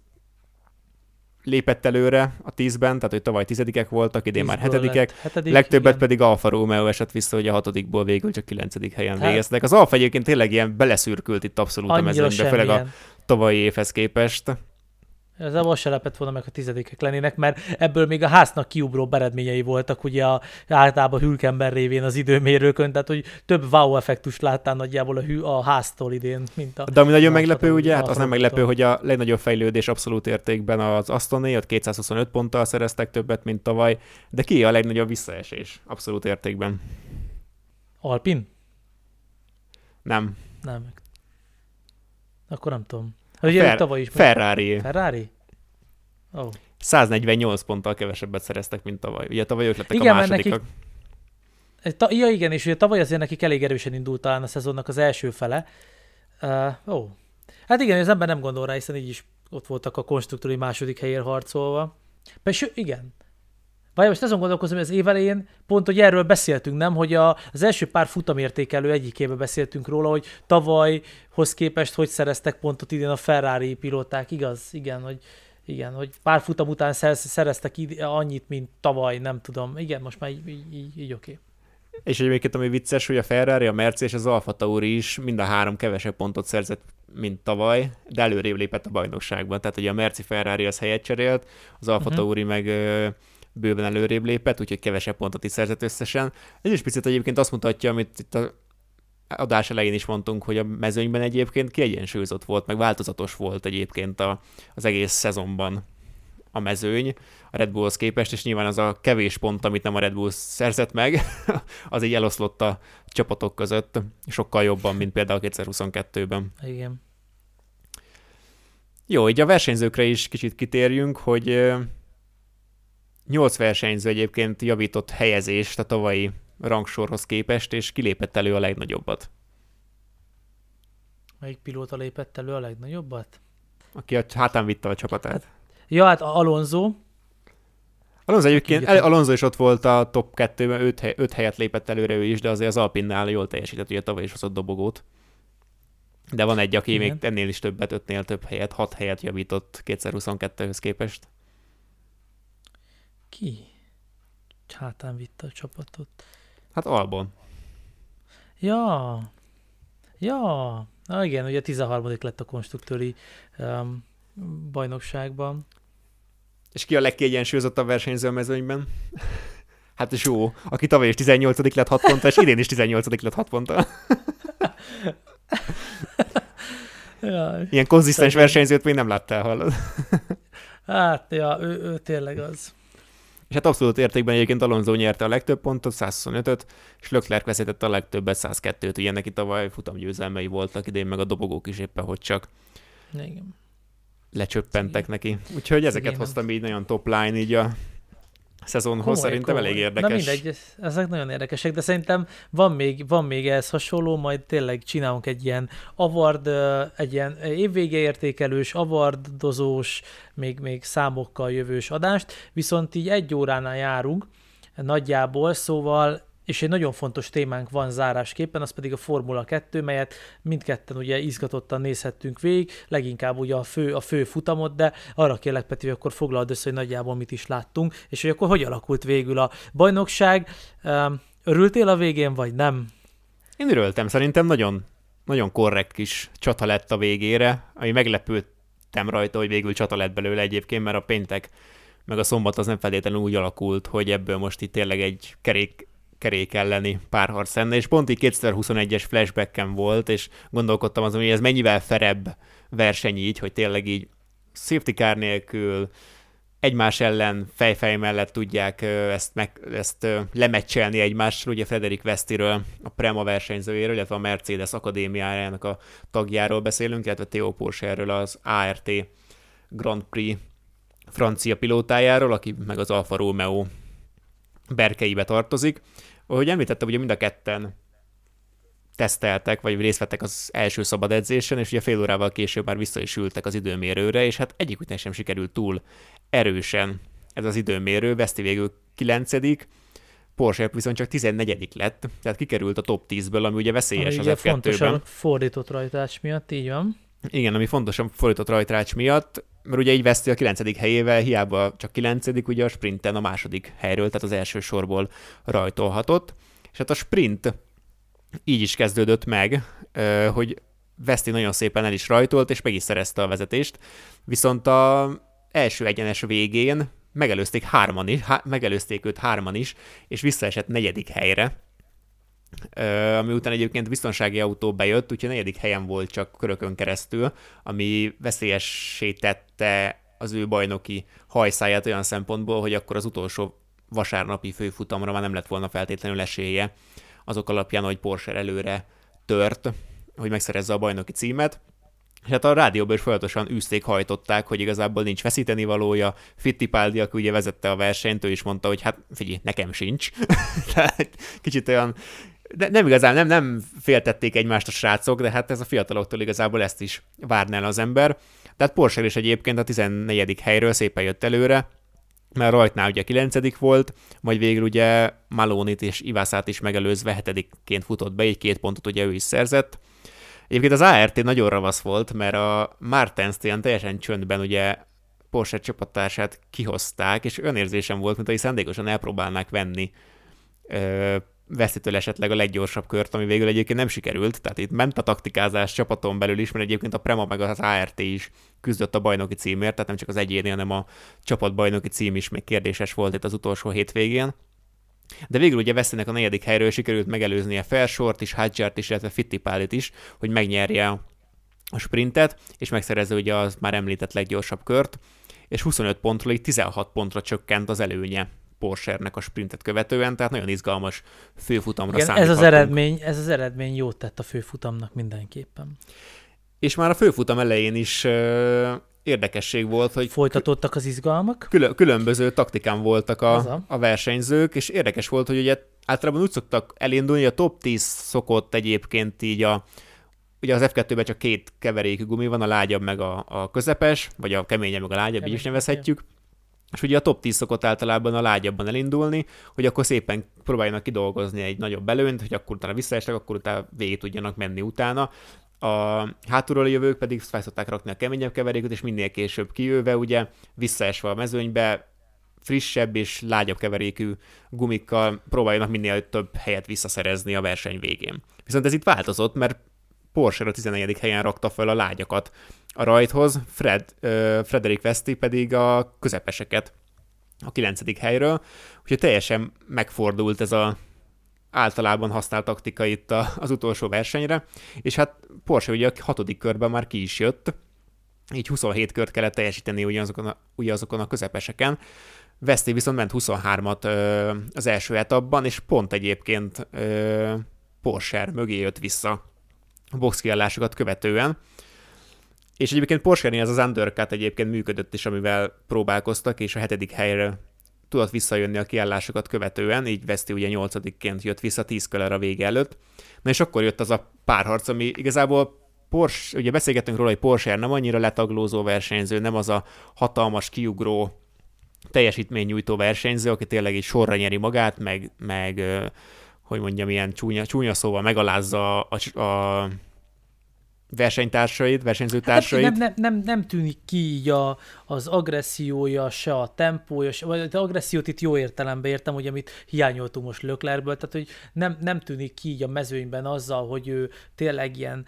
lépett előre a tízben, tehát hogy tavaly tizedikek voltak, idén már hetedikek. Hetedik, Legtöbbet igen. pedig Alfa Romeo esett vissza, hogy a hatodikból végül csak kilencedik helyen Hát- végeztek. Az Alfa egyébként tényleg ilyen beleszürkült itt abszolút a Annyira mezőnybe, főleg a tavalyi évhez képest. Ez a se lepett volna meg, a tizedikek lennének, mert ebből még a háznak kiugró eredményei voltak, ugye a, általában hülkember révén az időmérőkön, tehát hogy több wow effektust láttál nagyjából a, hű, a háztól idén, mint a... De ami nagyon meglepő, ugye, hát az nem meglepő, hogy a legnagyobb fejlődés abszolút értékben az Astoné, ott 225 ponttal szereztek többet, mint tavaly, de ki a legnagyobb visszaesés abszolút értékben? Alpin? Nem. Nem. Akkor nem tudom. Hát ugye Fer- tavaly is. Ferrari. Ferrari? Oh. 148 ponttal kevesebbet szereztek, mint tavaly. Ugye tavaly ők lettek Igen, a másodikak. nekik- Ta, ja igen, és ugye tavaly azért nekik elég erősen indult talán a szezonnak az első fele. Uh, ó. Hát igen, az ember nem gondol rá, hiszen így is ott voltak a konstruktúri második helyért harcolva. Persze, igen. Vagy most azon gondolkozom, hogy az év elején pont, hogy erről beszéltünk, nem? Hogy a, az első pár futamértékelő egyikében beszéltünk róla, hogy tavalyhoz képest hogy szereztek pontot idén a Ferrari pilóták, igaz? Igen, hogy igen, hogy pár futam után szerez, szereztek annyit, mint tavaly, nem tudom. Igen, most már így, így, így, így oké. És egyébként ami vicces, hogy a Ferrari, a Merci és az Alfa Tauri is mind a három kevesebb pontot szerzett, mint tavaly, de előrébb lépett a bajnokságban. Tehát ugye a Merci Ferrari az helyet cserélt, az Alfa Mhm. Tauri meg bőven előrébb lépett, úgyhogy kevesebb pontot is szerzett összesen. Ez is picit egyébként azt mutatja, amit itt a adás elején is mondtunk, hogy a mezőnyben egyébként kiegyensúlyozott volt, meg változatos volt egyébként a, az egész szezonban a mezőny a Red Bullhoz képest, és nyilván az a kevés pont, amit nem a Red Bull szerzett meg, az így eloszlott a csapatok között sokkal jobban, mint például 2022-ben. Igen. Jó, így a versenyzőkre is kicsit kitérjünk, hogy nyolc versenyző egyébként javított helyezést a tavalyi rangsorhoz képest, és kilépett elő a legnagyobbat. Melyik pilóta lépett elő a legnagyobbat? Aki a hátán vitte a csapatát. Ja, hát Alonso. Alonso egyébként, el, Alonso is ott volt a top 2-ben, 5, hely, öt helyet lépett előre ő is, de azért az Alpinnál jól teljesített, ugye tavaly is hozott dobogót. De van egy, aki Igen. még ennél is többet, ötnél több helyet, hat helyet javított 2022-höz képest. Ki? Hátán vitte a csapatot. Hát Albon. Ja. Ja. Na igen, ugye 13. lett a konstruktőri um, bajnokságban. És ki a legkiegyensúlyozottabb versenyző a mezőnyben? Hát Zsó, aki tavaly is 18 lett 6 ponttal, és idén is 18 lett 6 ponttal. Ilyen konzisztens versenyzőt még nem láttál, hallod? hát, ja, ő, ő tényleg az. És hát abszolút értékben egyébként Alonso nyerte a legtöbb pontot, 125-öt, és Leclerc vezetett a legtöbbet, 102-t, ugye neki tavaly futamgyőzelmei voltak idén, meg a dobogók is éppen, hogy csak Igen. lecsöppentek neki. Úgyhogy ezeket Igen, hoztam így nagyon top line így a szezonhoz, Komoly, szerintem komoly. elég érdekes. Na mindegy, ez- ezek nagyon érdekesek, de szerintem van még, van még ehhez hasonló, majd tényleg csinálunk egy ilyen avard, ö, egy ilyen évvége értékelős, avardozós, még, még számokkal jövős adást, viszont így egy óránál járunk nagyjából, szóval és egy nagyon fontos témánk van zárásképpen, az pedig a Formula 2, melyet mindketten ugye izgatottan nézhettünk végig, leginkább ugye a fő, a fő futamot, de arra kérlek Peti, hogy akkor foglald össze, hogy nagyjából mit is láttunk, és hogy akkor hogy alakult végül a bajnokság. Örültél a végén, vagy nem? Én örültem, szerintem nagyon, nagyon korrekt kis csata lett a végére, ami meglepődtem rajta, hogy végül csata lett belőle egyébként, mert a péntek meg a szombat az nem feltétlenül úgy alakult, hogy ebből most itt tényleg egy kerék, kerék elleni párharc lenne, és pont így 2021-es flashbacken volt, és gondolkodtam azon, hogy ez mennyivel ferebb verseny így, hogy tényleg így safety car nélkül egymás ellen fejfej mellett tudják ezt, meg, ezt ö, lemeccselni egymással, ugye Frederik Vestiről, a Prema versenyzőjéről, illetve a Mercedes akadémiájának a tagjáról beszélünk, illetve Theo Porsche-ről az ART Grand Prix francia pilótájáról, aki meg az Alfa Romeo berkeibe tartozik. Ahogy említettem, ugye mind a ketten teszteltek, vagy részt vettek az első szabad edzésen, és ugye fél órával később már vissza is ültek az időmérőre, és hát egyik után sem sikerült túl erősen ez az időmérő, Veszti végül 9 Porsche viszont csak 14 lett, tehát kikerült a top 10-ből, ami ugye veszélyes Ami az ugye fontos F2-ben. a fordított rajtás miatt, így van. Igen, ami fontos a fordított rajtrács miatt, mert ugye így veszti a 9. helyével, hiába csak 9. ugye a sprinten a második helyről, tehát az első sorból rajtolhatott. És hát a sprint így is kezdődött meg, hogy Veszti nagyon szépen el is rajtolt, és meg is szerezte a vezetést. Viszont a első egyenes végén megelőzték hárman is, há, megelőzték őt hárman is, és visszaesett negyedik helyre, ami után egyébként biztonsági autó bejött, úgyhogy negyedik helyen volt csak körökön keresztül, ami veszélyessé tette az ő bajnoki hajszáját olyan szempontból, hogy akkor az utolsó vasárnapi főfutamra már nem lett volna feltétlenül esélye azok alapján, hogy Porsche előre tört, hogy megszerezze a bajnoki címet. És hát a rádióban is folyamatosan űzték, hajtották, hogy igazából nincs veszíteni valója. Fittipaldi, aki ugye vezette a versenyt, ő is mondta, hogy hát figyelj, nekem sincs. Tehát kicsit olyan de nem igazán, nem, nem féltették egymást a srácok, de hát ez a fiataloktól igazából ezt is várná az ember. Tehát Porsche is egyébként a 14. helyről szépen jött előre, mert rajtnál ugye 9. volt, majd végül ugye Malonit és Ivását is megelőzve hetedikként futott be, egy két pontot ugye ő is szerzett. Egyébként az ART nagyon ravasz volt, mert a Martens ilyen teljesen csöndben ugye Porsche csapattársát kihozták, és olyan érzésem volt, mint hogy szándékosan elpróbálnák venni veszítől esetleg a leggyorsabb kört, ami végül egyébként nem sikerült, tehát itt ment a taktikázás csapaton belül is, mert egyébként a Prema meg az ART is küzdött a bajnoki címért, tehát nem csak az egyéni, hanem a csapatbajnoki cím is még kérdéses volt itt az utolsó hétvégén. De végül ugye Veszélynek a negyedik helyről sikerült megelőzni a Felsort is, Hadjart is, illetve Fittipálit is, hogy megnyerje a sprintet, és megszerezze ugye az már említett leggyorsabb kört, és 25 pontról így 16 pontra csökkent az előnye Porsche-nek a sprintet követően, tehát nagyon izgalmas főfutamra Igen, ez az, eredmény, ez az eredmény jót tett a főfutamnak mindenképpen. És már a főfutam elején is uh, érdekesség volt, hogy... Folytatottak az izgalmak. Külön, különböző taktikán voltak a, a. a versenyzők, és érdekes volt, hogy ugye általában úgy szoktak elindulni, hogy a top 10 szokott egyébként így a, ugye az F2-ben csak két keverékű gumi van, a lágyabb meg a, a közepes, vagy a keményebb meg a lágyabb, Kemény, így is nevezhetjük. Igen. És ugye a top 10 szokott általában a lágyabban elindulni, hogy akkor szépen próbáljanak kidolgozni egy nagyobb belőnt, hogy akkor utána visszaestek, akkor utána végig tudjanak menni utána. A hátulról jövők pedig fel szokták rakni a keményebb keveréket, és minél később kijöve, ugye visszaesve a mezőnybe, frissebb és lágyabb keverékű gumikkal próbáljanak minél több helyet visszaszerezni a verseny végén. Viszont ez itt változott, mert Porsche a 14. helyen rakta fel a lágyakat a rajthoz, Fred, uh, Frederick Vesti pedig a közepeseket a 9. helyről, úgyhogy teljesen megfordult ez a általában használt taktika itt az utolsó versenyre, és hát Porsche ugye a hatodik körben már ki is jött, így 27 kört kellett teljesíteni ugyanazokon a, ugyanazokon a közepeseken, Veszti viszont ment 23-at ö, az első etapban, és pont egyébként ö, Porsche mögé jött vissza a boxkiállásokat követően. És egyébként Porsche ez az undercut egyébként működött is, amivel próbálkoztak, és a hetedik helyre tudott visszajönni a kiállásokat követően, így Veszti ugye nyolcadikként jött vissza tíz köler a vége előtt. Na és akkor jött az a párharc, ami igazából Porsche, ugye beszélgettünk róla, hogy Porsche nem annyira letaglózó versenyző, nem az a hatalmas kiugró teljesítménynyújtó versenyző, aki tényleg egy sorra nyeri magát, meg, meg hogy mondjam, ilyen csúnya, csúnya szóval megalázza a, a versenytársait, versenyzőtársait. Hát nem, nem, nem, nem tűnik ki így a, az agressziója, se a tempója, se, vagy az agressziót itt jó értelemben értem, hogy amit hiányoltunk most Löklerből, tehát hogy nem, nem tűnik ki így a mezőnyben azzal, hogy ő tényleg ilyen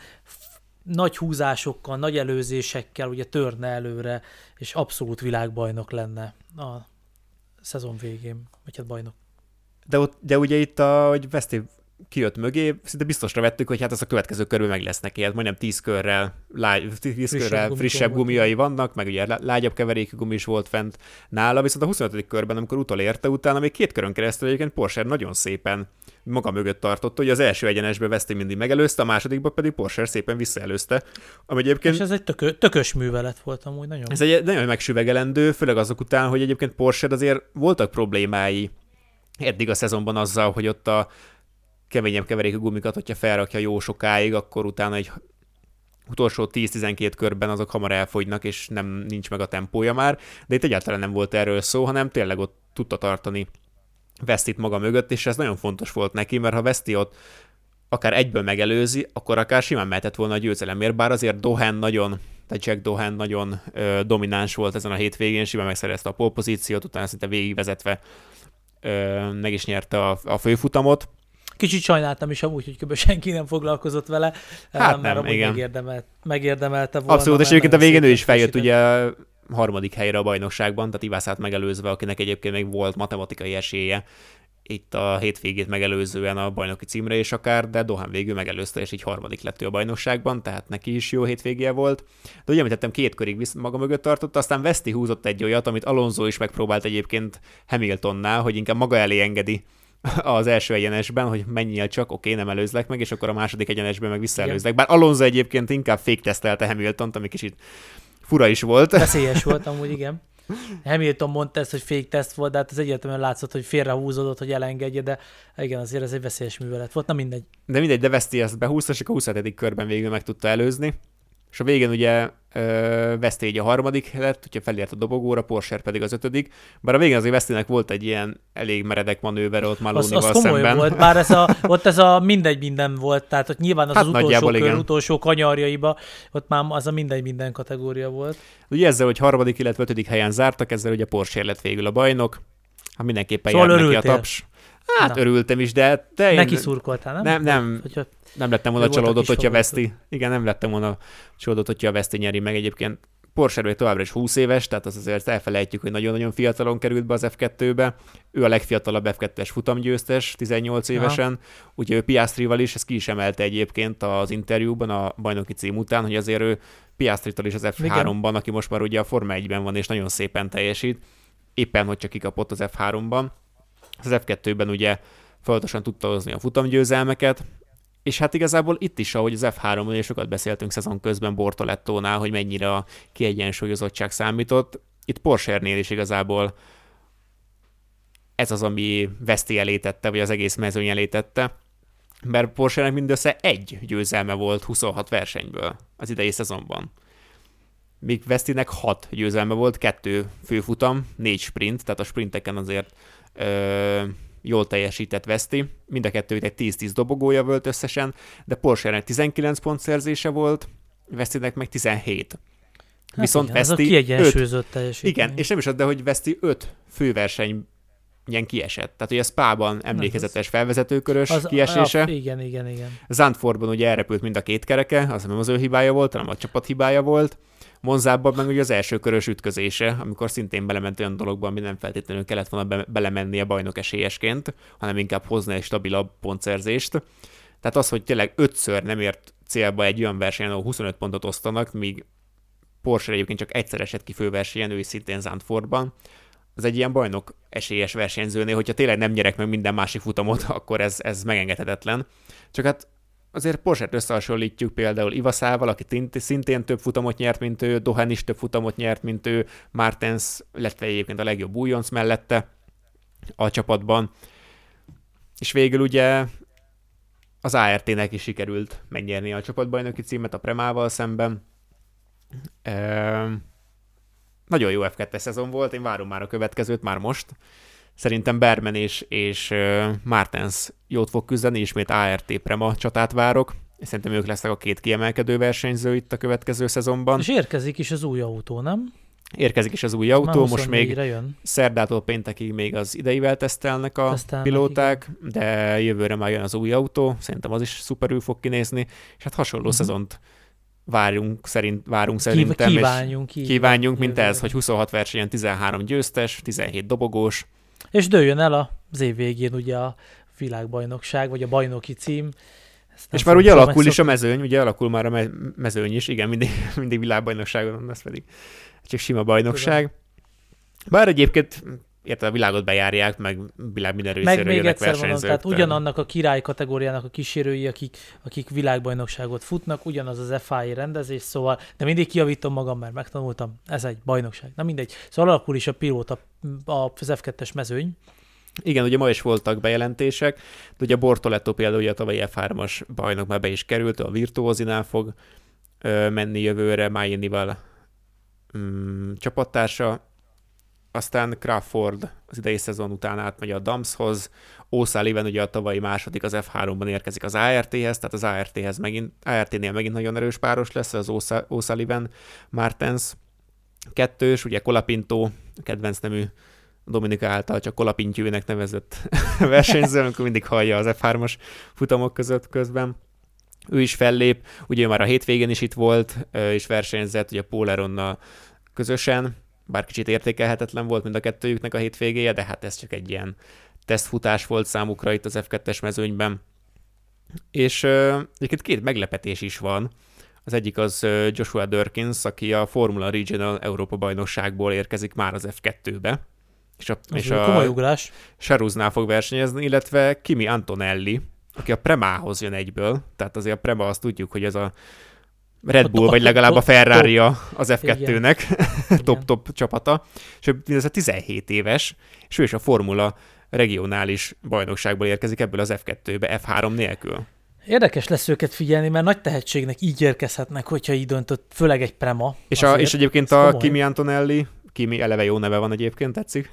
nagy húzásokkal, nagy előzésekkel ugye törne előre, és abszolút világbajnok lenne a szezon végén, vagy hát bajnok. De, ott, de ugye itt, a, hogy Veszti kijött mögé, szinte biztosra vettük, hogy hát az a következő körül meg lesz neki, hát majdnem 10 körrel, lágy, 10 frissebb körrel frissebb gumiai vannak, meg ugye lágyabb keverékű gumi is volt fent nála, viszont a 25. körben, amikor utolérte, utána még két körön keresztül egyébként Porsche nagyon szépen maga mögött tartott, hogy az első egyenesbe Veszti mindig megelőzte, a másodikba pedig Porsche szépen visszaelőzte. Ami egyébként... És ez egy tökö, tökös művelet volt amúgy nagyon. Ez egy nagyon megsüvegelendő, főleg azok után, hogy egyébként Porsche azért voltak problémái eddig a szezonban azzal, hogy ott a keményebb keverékű gumikat, hogyha felrakja jó sokáig, akkor utána egy utolsó 10-12 körben azok hamar elfogynak, és nem nincs meg a tempója már, de itt egyáltalán nem volt erről szó, hanem tényleg ott tudta tartani Vesztit maga mögött, és ez nagyon fontos volt neki, mert ha Veszti ott akár egyből megelőzi, akkor akár simán mehetett volna a győzelemért, bár azért Dohan nagyon, tehát Jack Dohan nagyon ö, domináns volt ezen a hétvégén, simán megszerezte a polpozíciót, utána szinte végigvezetve ö, meg is nyerte a, a főfutamot, Kicsit sajnáltam is amúgy, hogy kb. senki nem foglalkozott vele, hát mert nem, igen. Megérdemelt, megérdemelte volna. Abszolút, és egyébként a végén ő is feljött ugye harmadik helyre a bajnokságban, tehát Ivászát megelőzve, akinek egyébként még volt matematikai esélye itt a hétvégét megelőzően a bajnoki címre is akár, de Dohan végül megelőzte, és így harmadik lett ő a bajnokságban, tehát neki is jó hétvégje volt. De ugye említettem, két körig visz maga mögött tartott, aztán Veszti húzott egy olyat, amit Alonso is megpróbált egyébként Hamiltonnál, hogy inkább maga elé engedi az első egyenesben, hogy mennyire csak, oké, okay, nem előzlek meg, és akkor a második egyenesben meg visszaelőzlek. Bár Alonso egyébként inkább féktesztelte Hamiltont, ami kicsit fura is volt. Veszélyes volt amúgy, igen. Hamilton mondta ezt, hogy fake test volt, de hát ez egyértelműen látszott, hogy félrehúzódott, hogy elengedje, de igen, azért ez egy veszélyes művelet volt, na mindegy. De mindegy, de Veszti ezt behúzta, és a 27. körben végül meg tudta előzni. És a végén ugye Vesztégy a harmadik lett, hogyha felért a dobogóra, Porsche pedig az ötödik. Bár a végén azért Vesztének volt egy ilyen elég meredek manőver ott Malónival az, az szemben. volt, bár ez a, ott ez a mindegy minden volt, tehát ott nyilván az, hát az utolsó kör, igen. utolsó kanyarjaiba, ott már az a mindegy minden kategória volt. Ugye ezzel, hogy harmadik, illetve ötödik helyen zártak, ezzel ugye Porsche lett végül a bajnok. Hát mindenképpen szóval jár neki a taps. Hát Na. örültem is, de te... Neki én... szurkoltál, nem? Nem, nem. Hogyha... Nem lettem volna csalódott, hogyha veszti. Igen, nem lettem volna csalódott, hogyha veszti nyeri meg egyébként. Porsche továbbra is 20 éves, tehát az azért elfelejtjük, hogy nagyon-nagyon fiatalon került be az F2-be. Ő a legfiatalabb F2-es futamgyőztes, 18 évesen, Aha. úgyhogy ő Piastrival is, ezt ki is emelte egyébként az interjúban a bajnoki cím után, hogy azért ő Piastritól is az F3-ban, aki most már ugye a Forma 1-ben van, és nagyon szépen teljesít, éppen hogy csak kikapott az F3-ban. Az F2-ben ugye folyamatosan tudta hozni a futamgyőzelmeket, és hát igazából itt is, ahogy az F3-on, és sokat beszéltünk szezon közben Bortolettónál, hogy mennyire a kiegyensúlyozottság számított, itt Porsche-nél is igazából ez az, ami Veszti elétette, vagy az egész mezőny elétette, mert Porsche-nek mindössze egy győzelme volt 26 versenyből az idei szezonban. Míg Vesztinek hat győzelme volt, kettő főfutam, négy sprint, tehát a sprinteken azért ö, jól teljesített Veszti, mind a kettő egy 10-10 dobogója volt összesen, de Porsche-nek 19 pont szerzése volt, Vesztinek meg 17. Hát Viszont igen, Veszti... kiegyensúlyozott teljesítmény. Igen, és nem is az, de hogy Veszti 5 főverseny ilyen kiesett. Tehát, hogy a Spában emlékezetes felvezetőkörös az, kiesése. A, igen, igen, igen. Zandfordban ugye elrepült mind a két kereke, az nem az ő hibája volt, hanem a csapat hibája volt. Monzában meg ugye az első körös ütközése, amikor szintén belement olyan dologba, ami nem feltétlenül kellett volna be- belemenni a bajnok esélyesként, hanem inkább hozni egy stabilabb pontszerzést. Tehát az, hogy tényleg ötször nem ért célba egy olyan versenyen, ahol 25 pontot osztanak, míg Porsche egyébként csak egyszer esett ki főversenyen, ő is szintén Zandfordban, az egy ilyen bajnok esélyes versenyzőnél, hogyha tényleg nem nyerek meg minden másik futamot, akkor ez, ez megengedhetetlen. Csak hát azért Porsche-t összehasonlítjuk például Ivaszával, aki szintén több futamot nyert, mint ő, Dohan is több futamot nyert, mint ő, Martens lett egyébként a legjobb újonc mellette a csapatban. És végül ugye az ART-nek is sikerült megnyerni a csapatbajnoki címet a Premával szemben. Ehm, nagyon jó F2 szezon volt, én várom már a következőt, már most. Szerintem Berman és, és Martens jót fog küzdeni, ismét ART Prema csatát várok. Szerintem ők lesznek a két kiemelkedő versenyző itt a következő szezonban. És érkezik is az új autó, nem? Érkezik is az új autó, most még jön. szerdától péntekig még az ideivel tesztelnek a Tesztelnek, pilóták, igen. de jövőre már jön az új autó, szerintem az is szuperül fog kinézni, és hát hasonló uh-huh. szezont várjunk, szerint, várunk szerintem. Kívánjunk. És kívánjunk, mint ez, hogy 26 versenyen 13 győztes, 17 dobogós, és dőljön el az év végén ugye a világbajnokság, vagy a bajnoki cím. És már ugye alakul is a mezőny, ugye alakul már a mezőny is, igen, mindig, mindig világbajnokságon, ez pedig csak sima bajnokság. Bár egyébként érted, a világot bejárják, meg világ minden részéről meg még egyszer mondom, tehát ugyanannak a király kategóriának a kísérői, akik, akik világbajnokságot futnak, ugyanaz az FIA rendezés, szóval, de mindig kiavítom magam, mert megtanultam, ez egy bajnokság. Na mindegy. Szóval alakul is a pilóta, az F2-es mezőny, igen, ugye ma is voltak bejelentések, de ugye Bortoletto például ugye a tavalyi F3-as bajnok már be is került, a Virtuosinál fog ö, menni jövőre, Májinival mm, csapattársa, aztán Crawford az idei szezon után átmegy a Damshoz, O'Sullivan ugye a tavalyi második az F3-ban érkezik az ART-hez, tehát az ART-hez megint, ART-nél megint nagyon erős páros lesz az O'Sullivan Martens. Kettős, ugye Colapinto, kedvenc nemű Dominika által csak Colapintyűnek nevezett versenyző, amikor mindig hallja az F3-as futamok között közben. Ő is fellép, ugye már a hétvégén is itt volt, és versenyzett, ugye Poleronnal közösen, bár kicsit értékelhetetlen volt mind a kettőjüknek a hétvégéje, de hát ez csak egy ilyen tesztfutás volt számukra itt az F2-es mezőnyben. És uh, egyébként két meglepetés is van. Az egyik az Joshua Durkins, aki a Formula Regional Európa bajnokságból érkezik már az F2-be. És a, és a komoly ugrás. Saruznál fog versenyezni, illetve Kimi Antonelli, aki a Premához jön egyből. Tehát azért a Prema azt tudjuk, hogy ez a Red Bull, vagy legalább a ferrari az F2-nek, top-top csapata, és ő ez a 17 éves, és ő is a Formula regionális bajnokságból érkezik ebből az F2-be F3 nélkül. Érdekes lesz őket figyelni, mert nagy tehetségnek így érkezhetnek, hogyha így döntött, főleg egy Prema. És, a, és egyébként a Kimi Antonelli Kimi eleve jó neve van egyébként, tetszik.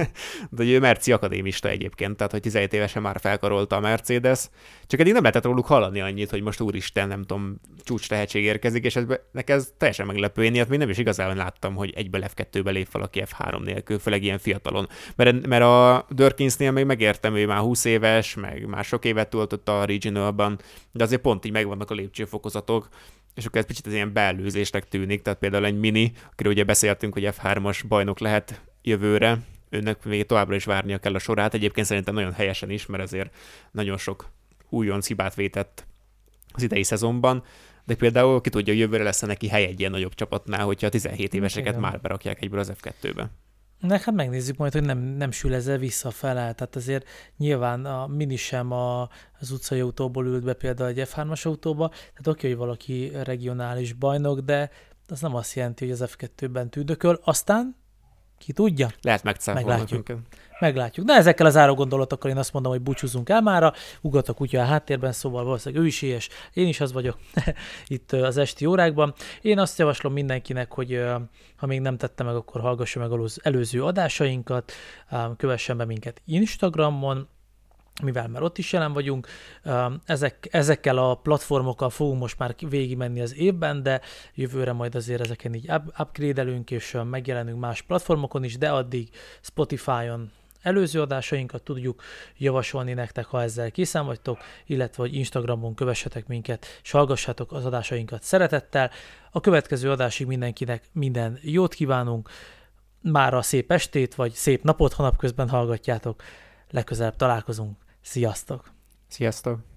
De ő Merci akadémista egyébként, tehát hogy 17 évesen már felkarolta a Mercedes. Csak eddig nem lehetett róluk hallani annyit, hogy most úristen, nem tudom, csúcs tehetség érkezik, és ez, ez teljesen meglepő. Én ilyet még nem is igazán láttam, hogy egyből F2-be lép valaki F3 nélkül, főleg ilyen fiatalon. Mert, mert a Dörkinsnél még megértem, ő már 20 éves, meg már sok évet töltött a Regionalban, de azért pont így megvannak a lépcsőfokozatok, és akkor ez picit az ilyen beellőzésnek tűnik, tehát például egy mini, akiről ugye beszéltünk, hogy F3-as bajnok lehet jövőre, őnek még továbbra is várnia kell a sorát, egyébként szerintem nagyon helyesen is, mert azért nagyon sok újonc hibát vétett az idei szezonban, de például ki tudja, hogy jövőre lesz neki hely egy ilyen nagyobb csapatnál, hogyha a 17 éveseket Igen. már berakják egyből az F2-be. Ne, hát megnézzük majd, hogy nem, nem sül ezzel visszafele. Tehát azért nyilván a mini sem a, az utcai autóból ült be például egy F3-as autóba, tehát oké, hogy valaki regionális bajnok, de az nem azt jelenti, hogy az F2-ben tüdököl. Aztán ki tudja? Lehet megcáfolni. Meglátjuk. Meglátjuk. De ezekkel az gondolatokkal én azt mondom, hogy búcsúzunk el mára. Ugat a kutya a háttérben, szóval valószínűleg ő is ilyes. Én is az vagyok itt az esti órákban. Én azt javaslom mindenkinek, hogy ha még nem tette meg, akkor hallgassa meg az előző adásainkat, kövessen be minket Instagramon, mivel már ott is jelen vagyunk. Ezek, ezekkel a platformokkal fogunk most már végigmenni az évben, de jövőre majd azért ezeken így upgrade-elünk, és megjelenünk más platformokon is, de addig Spotify-on előző adásainkat tudjuk javasolni nektek, ha ezzel készen vagytok, illetve hogy Instagramon kövessetek minket, és hallgassátok az adásainkat szeretettel. A következő adásig mindenkinek minden jót kívánunk, már a szép estét, vagy szép napot, ha napközben hallgatjátok. Legközelebb találkozunk. Sziasztok! Sziasztok!